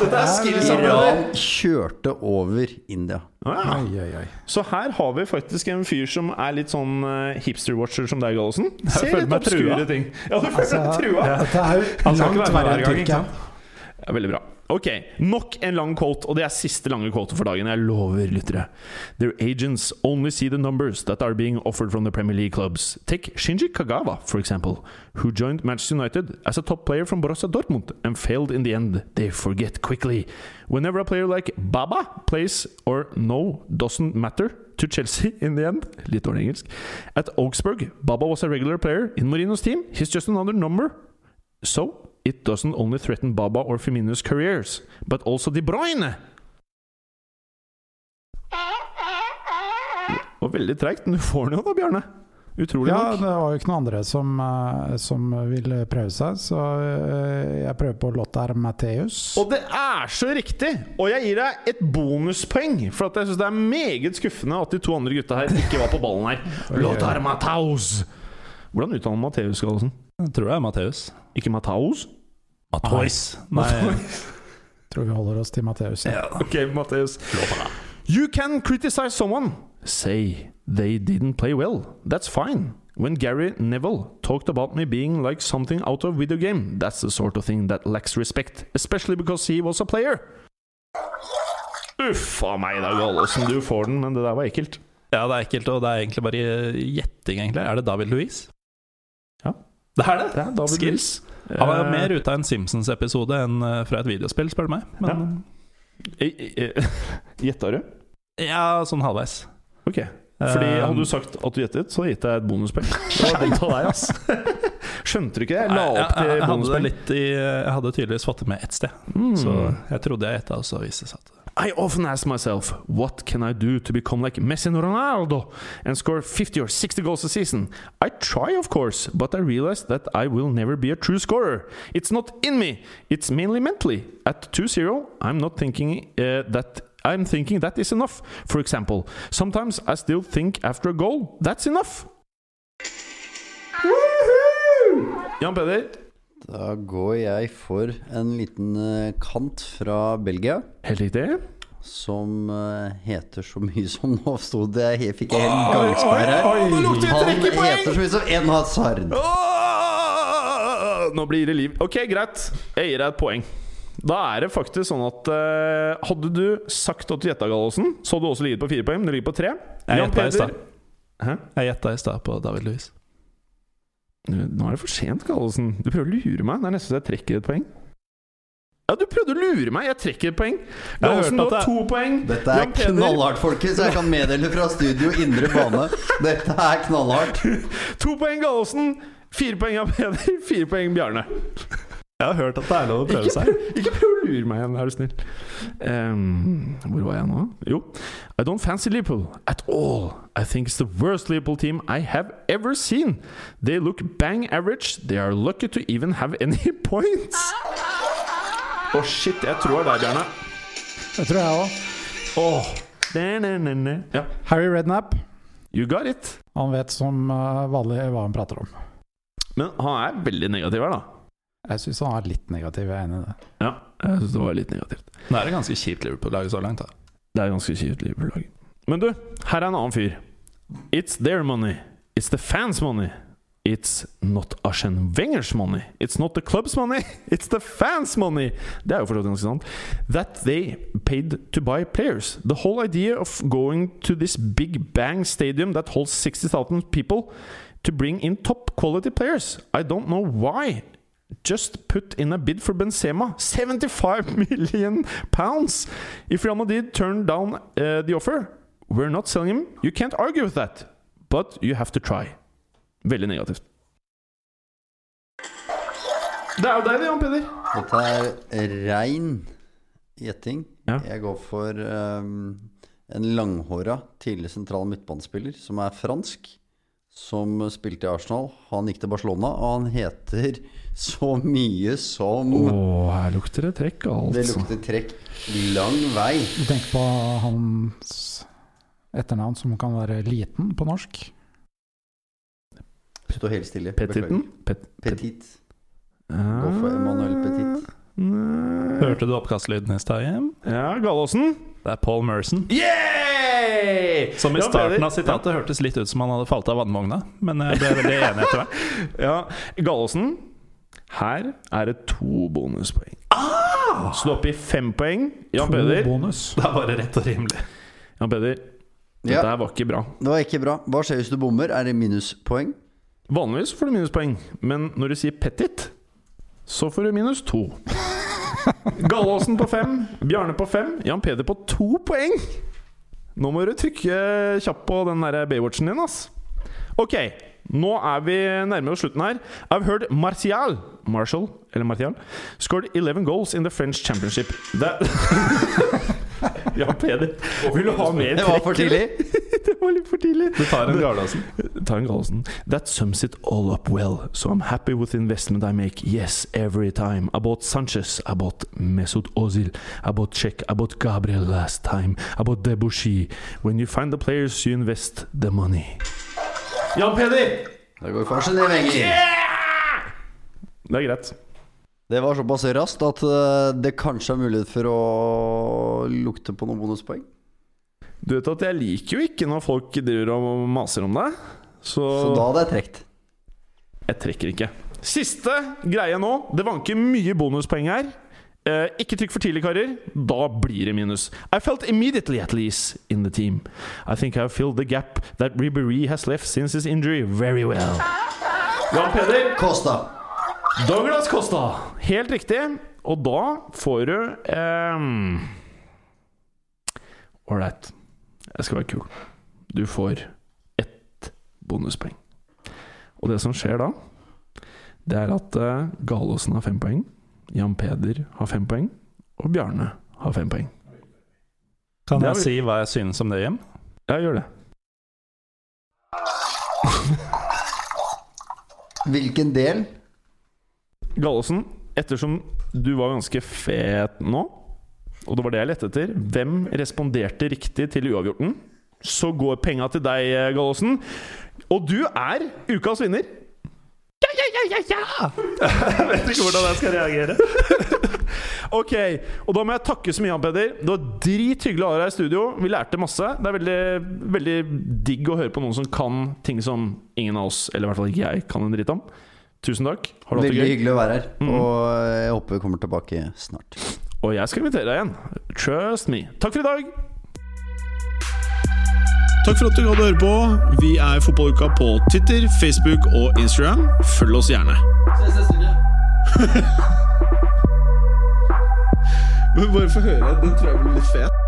Dette er Iran kjørte over India. Ah, Oi, oi, oi. Så her har vi faktisk en fyr som er litt sånn eh, hipster-watcher som deg, Gallosen. Ser føler litt meg trua. obskure ting. Ja, du føler Altså, deg trua. Dette er jo Han skal ikke langt være med verre hver enn gang, ikke Tyrkia. sant? Ja, veldig bra. Ok, Nok en lang quote, og det er siste lange quote for dagen. Jeg lover, lyttere. Their agents only see the numbers that are being offered from the Premier League clubs. Take Shinji Kagawa, for example, who joined Manchester United as a top player from Borussia Dortmund and failed in the end. They forget quickly. Whenever a player like Baba plays or no doesn't matter to Chelsea in the end, litt dårlig engelsk, at Augsburg, Baba was a regular player in Marino's team. He's just another number. So, it doesn't only threaten Baba or Firmino's careers, but also De Bruyne. Og veldig treigt, men du får den jo da, Bjarne. Utrolig Ja, nok. det var jo ikke noen andre som, eh, som ville prøve seg, så eh, jeg prøver på Lothar Matheus. Og det er så riktig! Og jeg gir deg et bonuspoeng, for jeg syns det er meget skuffende at de to andre gutta her ikke var på ballen her. *laughs* Lothar Matheus. Hvordan uttaler man Matheus, Gallosen? Jeg tror det er Matheus. Ikke Matheus? Matois. Nei, Tror vi holder oss til Matheus. Ja. Ok, Matheus. You can criticize someone. Say they didn't play well. That's fine. When Gary Neville talked about me being like something out of video game, that's the sort of thing that lacks respect, especially because he was a player. Uff a meg da, Gallosen. Du får den, men det der var ekkelt. ja, det er ekkelt, og det er egentlig bare gjetting, egentlig. Er det David Louise? Det er det! Det er Skills. Han var Eh, mer ute av en Simpsons-episode enn eh, fra et videospill, spør du meg. Men eh, *laughs* Gjetta du? ja, sånn halvveis. Ok. Fordi Hadde du sagt at du gjettet, så gitt deg et bonuspoeng. *laughs* Det var dumt av deg, ass. *laughs* Skjønte du ikke det? Jeg la opp til jeg, jeg, hadde bonuspoeng. i, jeg hadde tydeligvis fått det med ett sted. Mm. Så jeg trodde jeg gjetta, og så viste det seg at I often ask myself, what can I do to become like Messi and Ronaldo and score 50 or 60 goals a season? I try, of course, but I realize that I will never be a true scorer. It's not in me, it's mainly mentally. At 2 0, I'm not thinking uh, that. I'm thinking that is enough. For example, sometimes I still think after a goal, that's enough. Woohoo! Jan Peder, Da går jeg for en liten eh, kant fra Belgia. helt riktig. Som eh, heter så mye som Nå sto det Jeg fikk en gangsperre her. Han heter så mye som En Hazard. Nå blir det liv. Ok, greit. Jeg gir deg et poeng. Da er det faktisk sånn at uh, Hadde du sagt at du gjetta Gallosen, så hadde du også ligget på fire poeng, men du ligger på tre. Jeg gjetta i stad på David Louis. Nå er det for sent, Gallosen. Du prøver å lure meg. Det er nesten så jeg trekker et poeng. Ja, du prøvde å lure meg! Jeg trekker et poeng. har Gallosen, det- to poeng. Dette er knallhardt, folkens. Jeg kan meddele fra studio indre bane. Dette er knallhardt. *laughs* To poeng Gallosen. Fire poeng av Peder. Fire poeng Bjarne. Jeg har hørt at det er lov å prøve seg. ikke prøv å lure meg igjen, er du snill. Um, hvor var jeg nå? Jo. I don't fancy Liverpool at all. I think it's the worst Liverpool team I have ever seen. They look bang average. They are lucky to even have any *laughs* points. Å, shit. Jeg tror det er deg, Bjarne. Det tror jeg òg. Oh. Ja. Harry Redknapp. You got it. Han vet som eh, vanlig hva han prater om. Men han er veldig negativ her, da. Jeg syns han er litt negativ. Jeg er enig i det. Ja, jeg syns det var litt negativt. Nå er det ganske kjipt Liverpool-lag så langt. da Det er ganske kjipt Liverpool-lag. Men du, her er en annen fyr. It's their money. It's the fans' money. It's not Arsen Wengers money. It's not the club's money. *laughs* It's the fans' money. Det er jo forstått ganske sant. That they paid to buy players. The whole idea of going to this big bang stadium that holds 60,000 people to bring in top quality players. I don't know why. Just put in a bid for Benzema. 75 *laughs* million pounds. If Real Madrid turned down uh, the offer, we're not selling him. You can't argue with that. But you have to try. Veldig negativt. Det er jo deg, Jan Peder. Dette er rein gjetting. Ja. Jeg går for um, en langhåra tidlig sentral midtbanespiller som er fransk. Som spilte i Arsenal. Han gikk til Barcelona, og han heter så mye som Å, her lukter det trekk, Det altså. lukter trekk lang vei. Du tenker på hans etternavn som kan være liten på norsk? Stå helt stille. Petiten? Beklager. Pet, Petit. Gå for Emanuel Petit. Nei. Hørte du oppkastlyden i stad, Jim? Ja, Gallåsen. Det er Paul Merson. Yeah! Som i starten av sitatet hørtes litt ut som han hadde falt av vannvogna, men jeg ble veldig enig etter hvert. *laughs* Ja, Gallåsen, Her er det to bonuspoeng. Så du er oppe i fem poeng. Jan To Peder. bonus. *laughs* Det er bare rett og rimelig. Jan Peder, dette Ja. var ikke bra. Det var ikke bra. Hva skjer hvis du bommer? Er det minuspoeng? Vanligvis får du minuspoeng, men når du sier petit, så får du minus to. *laughs* Gallåsen på fem, Bjarne på fem, Jan Peder på to poeng. Nå må du trykke kjapt på den der Baywatchen din, ass. Ok, nå er vi nærmere oss slutten her. I've heard Martial Marshall, eller Martial scored 11 goals in the French Championship. That *laughs* Jan Peder, vil du ha mer trekk? Det var for tidlig. *laughs* det var litt for tidlig. Du tar en Gardasen. Ta en Gallosen. That sums it all up well, so I'm happy with the investment I make. Yes, every time. I bought Sanchez, I bought Mesut Ozil, I bought Czech, I bought Gabriel last time, I bought Debussy. When you find the players, you invest the money. Jan Peder! Det går kanskje for Arsenal Yeah! Det er greit. Det var såpass raskt at eh, det kanskje er mulighet for å lukte på noen bonuspoeng. Du vet at jeg liker jo ikke når folk driver og maser om deg. Så, Så da hadde jeg trukket. jeg trekker ikke. Siste greie nå. Det vanker mye bonuspoeng her. Eh, ikke trykk for tidlig, karer. Da blir det minus. I felt immediately at least in the team. I think I filled the gap that Ribéry has left since his injury very well. Jan Peder, Kosta. Douglas Costa. Helt riktig. Og da får du Ålreit. Um... Jeg skal være kul. Du får ett bonuspoeng. Og det som skjer da, det er at uh, Galåsen har fem poeng. Jan Peder har fem poeng. Og Bjarne har fem poeng. Kan jeg si hva jeg synes om det, Jim? Ja, gjør det. Hvilken del? Gallosen, ettersom du var ganske fet nå, og det var det jeg lette etter Hvem responderte riktig til uavgjorten? Så går penga til deg, Gallosen. Og du er ukas vinner! Ja, ja, ja, ja, ja! Jeg vet ikke hvordan jeg skal reagere. *laughs* Ok, og da må jeg takke så mye, Jan Peder. Det var drithyggelig å ha deg i studio. Vi lærte masse. Det er veldig, veldig digg å høre på noen som kan ting som ingen av oss, eller i hvert fall ikke jeg, kan en dritt om. Tusen takk. Har du hatt det Veldig gøy? hyggelig å være her. Mm. Og jeg håper vi kommer tilbake snart. Og jeg skal invitere deg igjen. Trust me. Takk for i dag. Takk for at du gadd å høre på. Vi er Fotballuka på Twitter, Facebook og Instagram. Følg oss gjerne. *laughs* Men bare få høre. Den tror jeg blir litt fet.